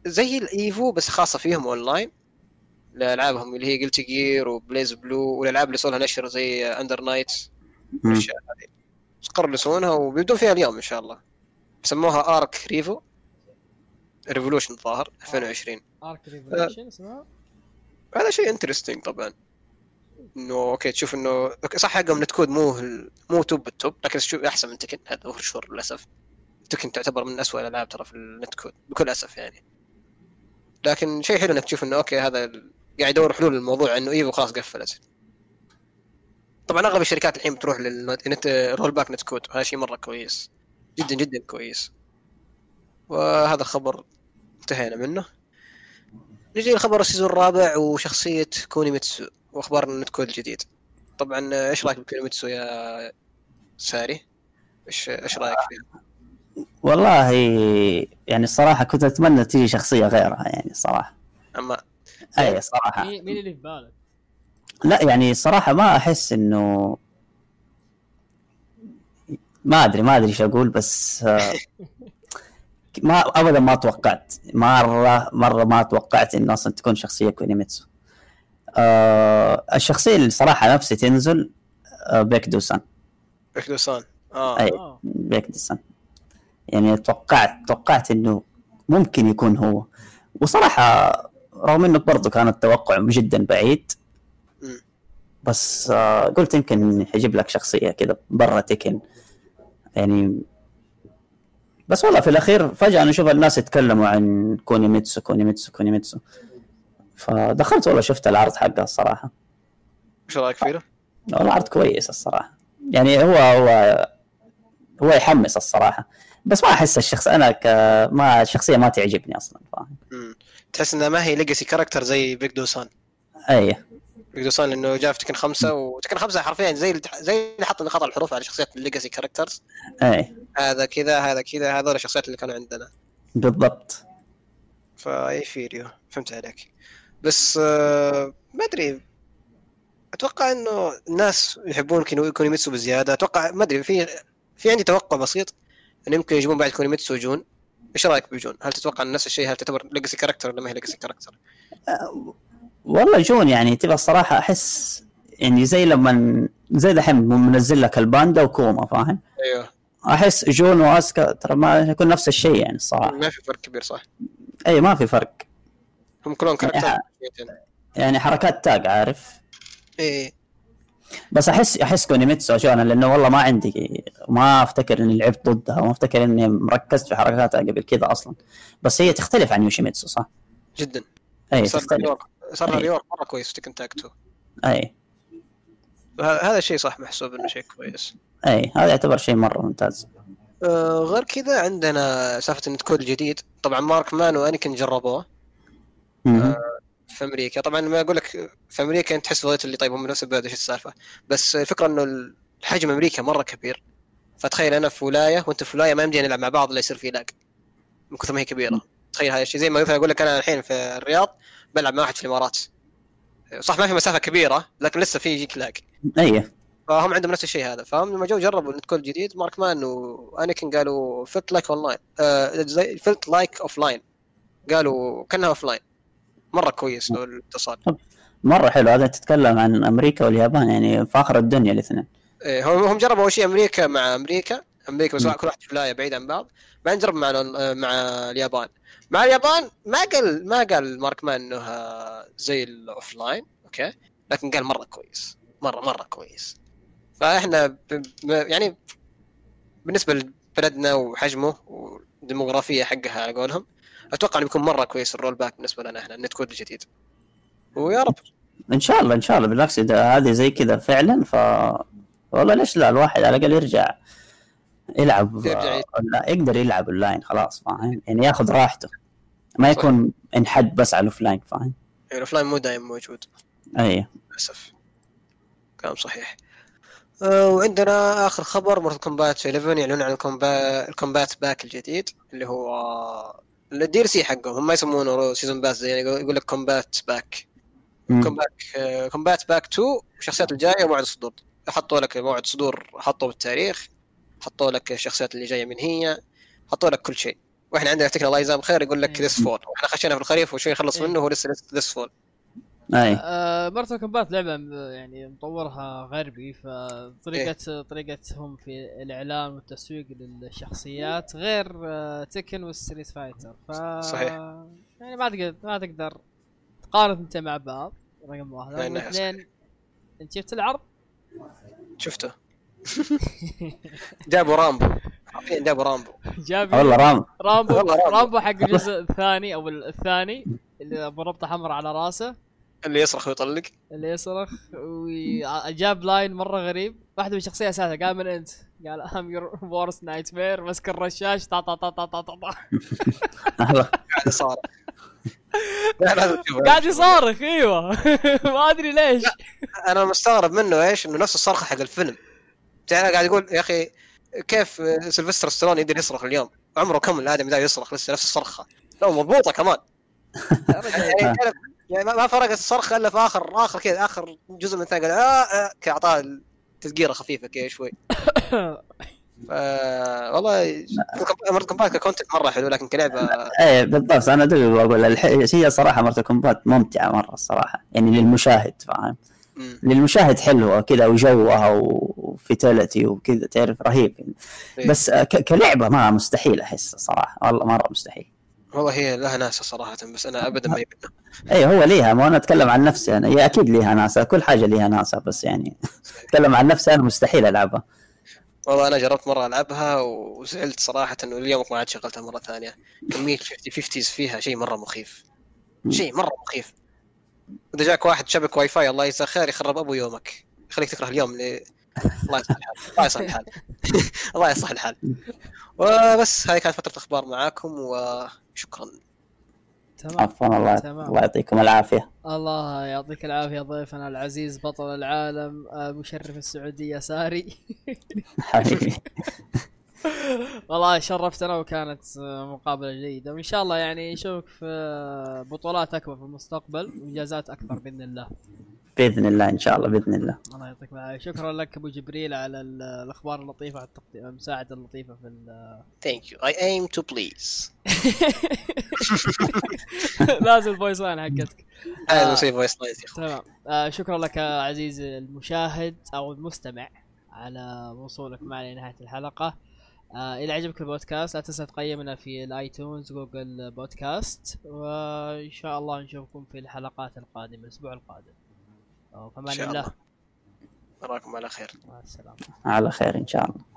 زي ال Evo بس خاصة فيهم أونلاين. لألعابهم اللي هي Guilty Gear و BlazBlue والألعاب اللي يسوونها نشر زي Under Night مم. والاشياء هذه. بس قرروا يسوونها وبيبدون فيها اليوم إن شاء الله. سموها Arc Revo Revolution ظاهر 2020 Arc Revolution اسمها؟ هذا شيء interesting طبعا. إنه أوكي تشوف إنه صح حقهم netcode مو ال- مو top بال top لكن تشوف أحسن من تكن هذا هو sure للأسف. تكن تعتبر من أسوأ الألعاب ترى في ال netcode بكل أسف يعني. لكن شيء حلو إنك تشوف إنه أوكي هذا قاعد يدور حلول للموضوع إنه Evo خلاص قفلت. طبعا أغلب الشركات الحين بتروح لل net rollback netcode وهذا شيء مرة كويس. جدا جدا كويس. وهذا الخبر انتهينا منه. نجي لخبر ال season الرابع وشخصية كونيميتسو وأخبار ال netcode الجديد. طبعا إيش رأيك بكونيميتسو يا ساري؟ إيش إيش رأيك فيها؟ والله يعني الصراحة كنت أتمنى تيجي شخصية غيرها يعني الصراحة أما أي صراحة. مين اللي في بالك؟ لا يعني صراحة ما أحس إنه ما أدري ما أدري إيش أقول بس آه، ما أبدا ما توقعت. مرة مرة ما توقعت إنه أصلا تكون شخصية كونيميتسو آه الشخصية اللي صراحة نفسي تنزل آه بيكدو سان بكدوسان آه. أي آه. بيكدو سان يعني توقعت توقعت إنه ممكن يكون هو. وصراحة رغم إنه برضه كان التوقع جدا بعيد. بس آه قلت يمكن يجيب لك شخصية كذا برا تكن. يعني بس والله في الأخير فجأة نشوف الناس يتكلموا عن كونيميتسو كونيميتسو كونيميتسو. فدخلت والله شفت العرض حقه الصراحة. إيش رأيك فيه؟ والله عرض كويس الصراحة. يعني هو هو هو يحمس الصراحة. بس ما أحس الشخص أنا ك ما الشخصية ما تعجبني أصلا فاهم. تحس انها ما هي legacy character زي بيكدو سان أي. بيكدو سان لأنه جاء في تكن خمسة وتكن خمسة حرفيا زي اللي زي اللي حط خطا الحروف على شخصيات ال legacy characters أي. هذا كذا هذا كذا هذول الشخصيات اللي كانوا عندنا. بالضبط. فأي فيريو فهمت عليك. بس آه، ما أدري. أتوقع إنه الناس يحبون كينو- كونيميتسو بزيادة. أتوقع ما أدري في في عندي توقع بسيط. انه يمكن يجيبون بعد كونيميتسو جون إيش رأيك بجون؟ هل تتوقع أن نفس الشيء هل تعتبر legacy character ولا ما هي legacy character؟ والله جون يعني تبغى الصراحة أحس يعني زي لما زي دحين منزل لك الباندا وكوما فاهم؟ أيوه أحس جون وأسكا ترى ما يكون نفس الشيء يعني الصراحة ما في فرق كبير صح؟ أي ما في فرق هم كلهم character يعني- يعني حركات tag عارف إيه بس احس أحس كونيميتسو عشان لأنه والله ما عندي ما أفتكر إني لعبت ضدها وما أفتكر إني مركزت في حركاتها قبل كذا أصلا. بس هي تختلف عن يوشيميتسو صح؟ جدا. اي صار تختلف. rework صار مرة كويس تكن Tag 2 اي هذا الشيء صح محسوب إنه شيء كويس. اي هذا يعتبر شيء مرة ممتاز. آه غير كذا عندنا سالفة ال netcode الجديد طبعا مارك مان وانيكن جربوه. مم. في أمريكا. طبعا ما أقول لك في أمريكا أنت تحس اللي طيب هم نفس البلد إيش السالفة؟ بس الفكرة إنه الحجم أمريكا مرة كبير. فتخيل أنا في ولاية وأنت في ولاية ما يمدي نلعب مع بعض إلا يصير في lag. من كثر ما هي كبيرة. تخيل هذا الشيء. زي ما مثلا أقول لك أنا الحين في الرياض بلعب مع واحد في الإمارات. صح ما في مسافة كبيرة لكن لسه في يجيك lag. اي فهم عندهم نفس الشيء هذا. فهم لما جو جربوا ال netcode جديد مارك مان وانيكن قالوا felt like online زي felt like offline قالوا كأنها offline مرة كويس الاتصال. مرة حلو. هذا تتكلم عن أمريكا واليابان يعني في آخر الدنيا الاثنين. إيه، هم هم جربوا أول شيء أمريكا مع أمريكا. أمريكا بس. كل واحد في ولايه بعيد عن بعض. بعدين نجرب مع مع اليابان. مع اليابان ما قال ما قال مارك مان إنه زي ال offline أوكي؟ لكن قال مرة كويس. مره مرة كويس. فإحنا ب... ب... يعني بالنسبة لبلدنا وحجمه والديموغرافية حقها على قولهم أتوقع إنه بيكون مرة كويس ال rollback بالنسبة لنا إحنا ال netcode الجديد ويا رب. إن شاء الله إن شاء الله. بالعكس إذا هذه زي كذا فعلا ف والله ليش لا؟ الواحد على الأقل يرجع يلعب يرجع يقدر يلعب اونلاين خلاص فاهم؟ يعني ياخذ راحته. ما يكون انحد بس على ال offline فاهم؟ يعني الاوفلاين مو دايم موجود. اي للأسف. كلام صحيح. آه، وعندنا آخر خبر مورتال كومبات 11 يعلنون عن الكومبا... ال combat pack الجديد اللي هو ال DLC حقهم هم ما يسمونه season pass زي يعني يقول لك combat pack. combat combat pack 2 الشخصيات الجاية وموعد الصدور حطوا لك موعد صدور حطوا بالتاريخ حطوا لك الشخصيات اللي جاية من هي حطوا لك كل شيء وإحنا عندنا تكنا الله يجزاهم خير يقول لك إيه. this fall وإحنا خشينا في الخريف وشوي نخلص إيه. منه هو لسه this fall أي. آه مورتال كومبات لعبة م- يعني مطورها غربي فطريقه طريقتهم في الإعلان والتسويق للشخصيات غير آه تكن والستريت فايتر ف صحيح. يعني ما تقدر ما تقدر تقارن أنت مع بعض رقم واحد. لا، اثنين أنت شفت العرض؟ شفته. جابوا رامبو. حرفيا جابوا رامبو. جاب والله رام رامبو. والله رامبو. رامبو حق الجزء الثاني أو الثاني اللي ابو ربطة حمراء على راسه. اللي يصرخ ويطلق. اللي يصرخ وجاب line مرة غريب. واحدة من الشخصيه أساسا قال من أنت؟ قال I'm your worst nightmare مسك الرشاش. طا طا طا طا طا طا. قاعد يصارخ. قاعد يصارخ إيوه. ما أدري ليش. أنا مستغرب منه إيش إنه نفس الصرخة حق الفيلم. تعال قاعد يقول يا أخي كيف سيلفستر ستالون يقدر يصرخ اليوم؟ عمره كم الآدمي ذا يصرخ لسه نفس الصرخة. لا مضبوطة كمان. يعني تعرف- يعني ما ما فرقت الصرخه إلا في اخر آخر كذا آخر جزء من الثاني قال آه, آه أعطاه تسقيره خفيفة كذا شوي. ف والله مورتال كومبات ك content مرة حلو لكن كلعبة اي بالضبط. أنا دوي بقول الح... هي صراحة مورتال كومبات ممتعة مرة الصراحه يعني للمشاهد فاهم. للمشاهد حلوة كذا وجوها و fatality وكذا تعرف رهيب. إيه. بس ك... كلعبة ما مستحيل أحس صراحة والله مرة مستحيل. والله هي لها ناسه صراحة بس أنا ابدا ما يبنى اي هو ليها. ما أنا أتكلم عن نفسي أنا. هي أكيد ليها ناسا. كل حاجة ليها ناسا بس يعني أتكلم عن نفسي أنا مستحيل ألعبها. والله أنا جربت مرة ألعبها وزعلت صراحة إنه اليوم ما عاد شغلتها مرة ثانية. كمية 50 50 فيها شيء مرة مخيف. شيء مرة مخيف. إذا جاك واحد شبك واي فاي الله يجزاه خير يخرب أبو يومك. يخليك تكره اليوم. الله يصلح الحال. الله يصلح الحال. الله يصلح الحال. وبس هذه كانت فترة أخبار معاكم وشكرا. تمام. عفوا الله تمام. الله يعطيكم العافية. الله يعطيك العافية ضيفنا العزيز بطل العالم آه، مشرف السعودية ساري. حبيبي. والله شرفتنا وكانت آه، مقابلة جيدة. وإن شاء الله يعني نشوفك في آه، بطولات أكبر في المستقبل وإنجازات أكثر بإذن الله. بإذن الله إن شاء الله بإذن الله. الله يعطيك العافية. شكرا لك أبو جبريل على ال- الأخبار اللطيفة على المساعدة اللطيفة في ال- thank you I aim to please لازم ال voice line حقتك. لازم نسوي voice lines يا أخوي. تمام. آه شكرا لك عزيزي المشاهد أو المستمع على وصولك معنا لنهاية الحلقة. آه إذا عجبك البودكاست لا تنسى تقيمنا في الآيتونز جوجل بودكاست وإن شاء الله نشوفكم في الحلقات القادمة الأسبوع القادم. إن فمان شاء الله. الله. نراكم على خير. مع السلامة. على خير إن شاء الله.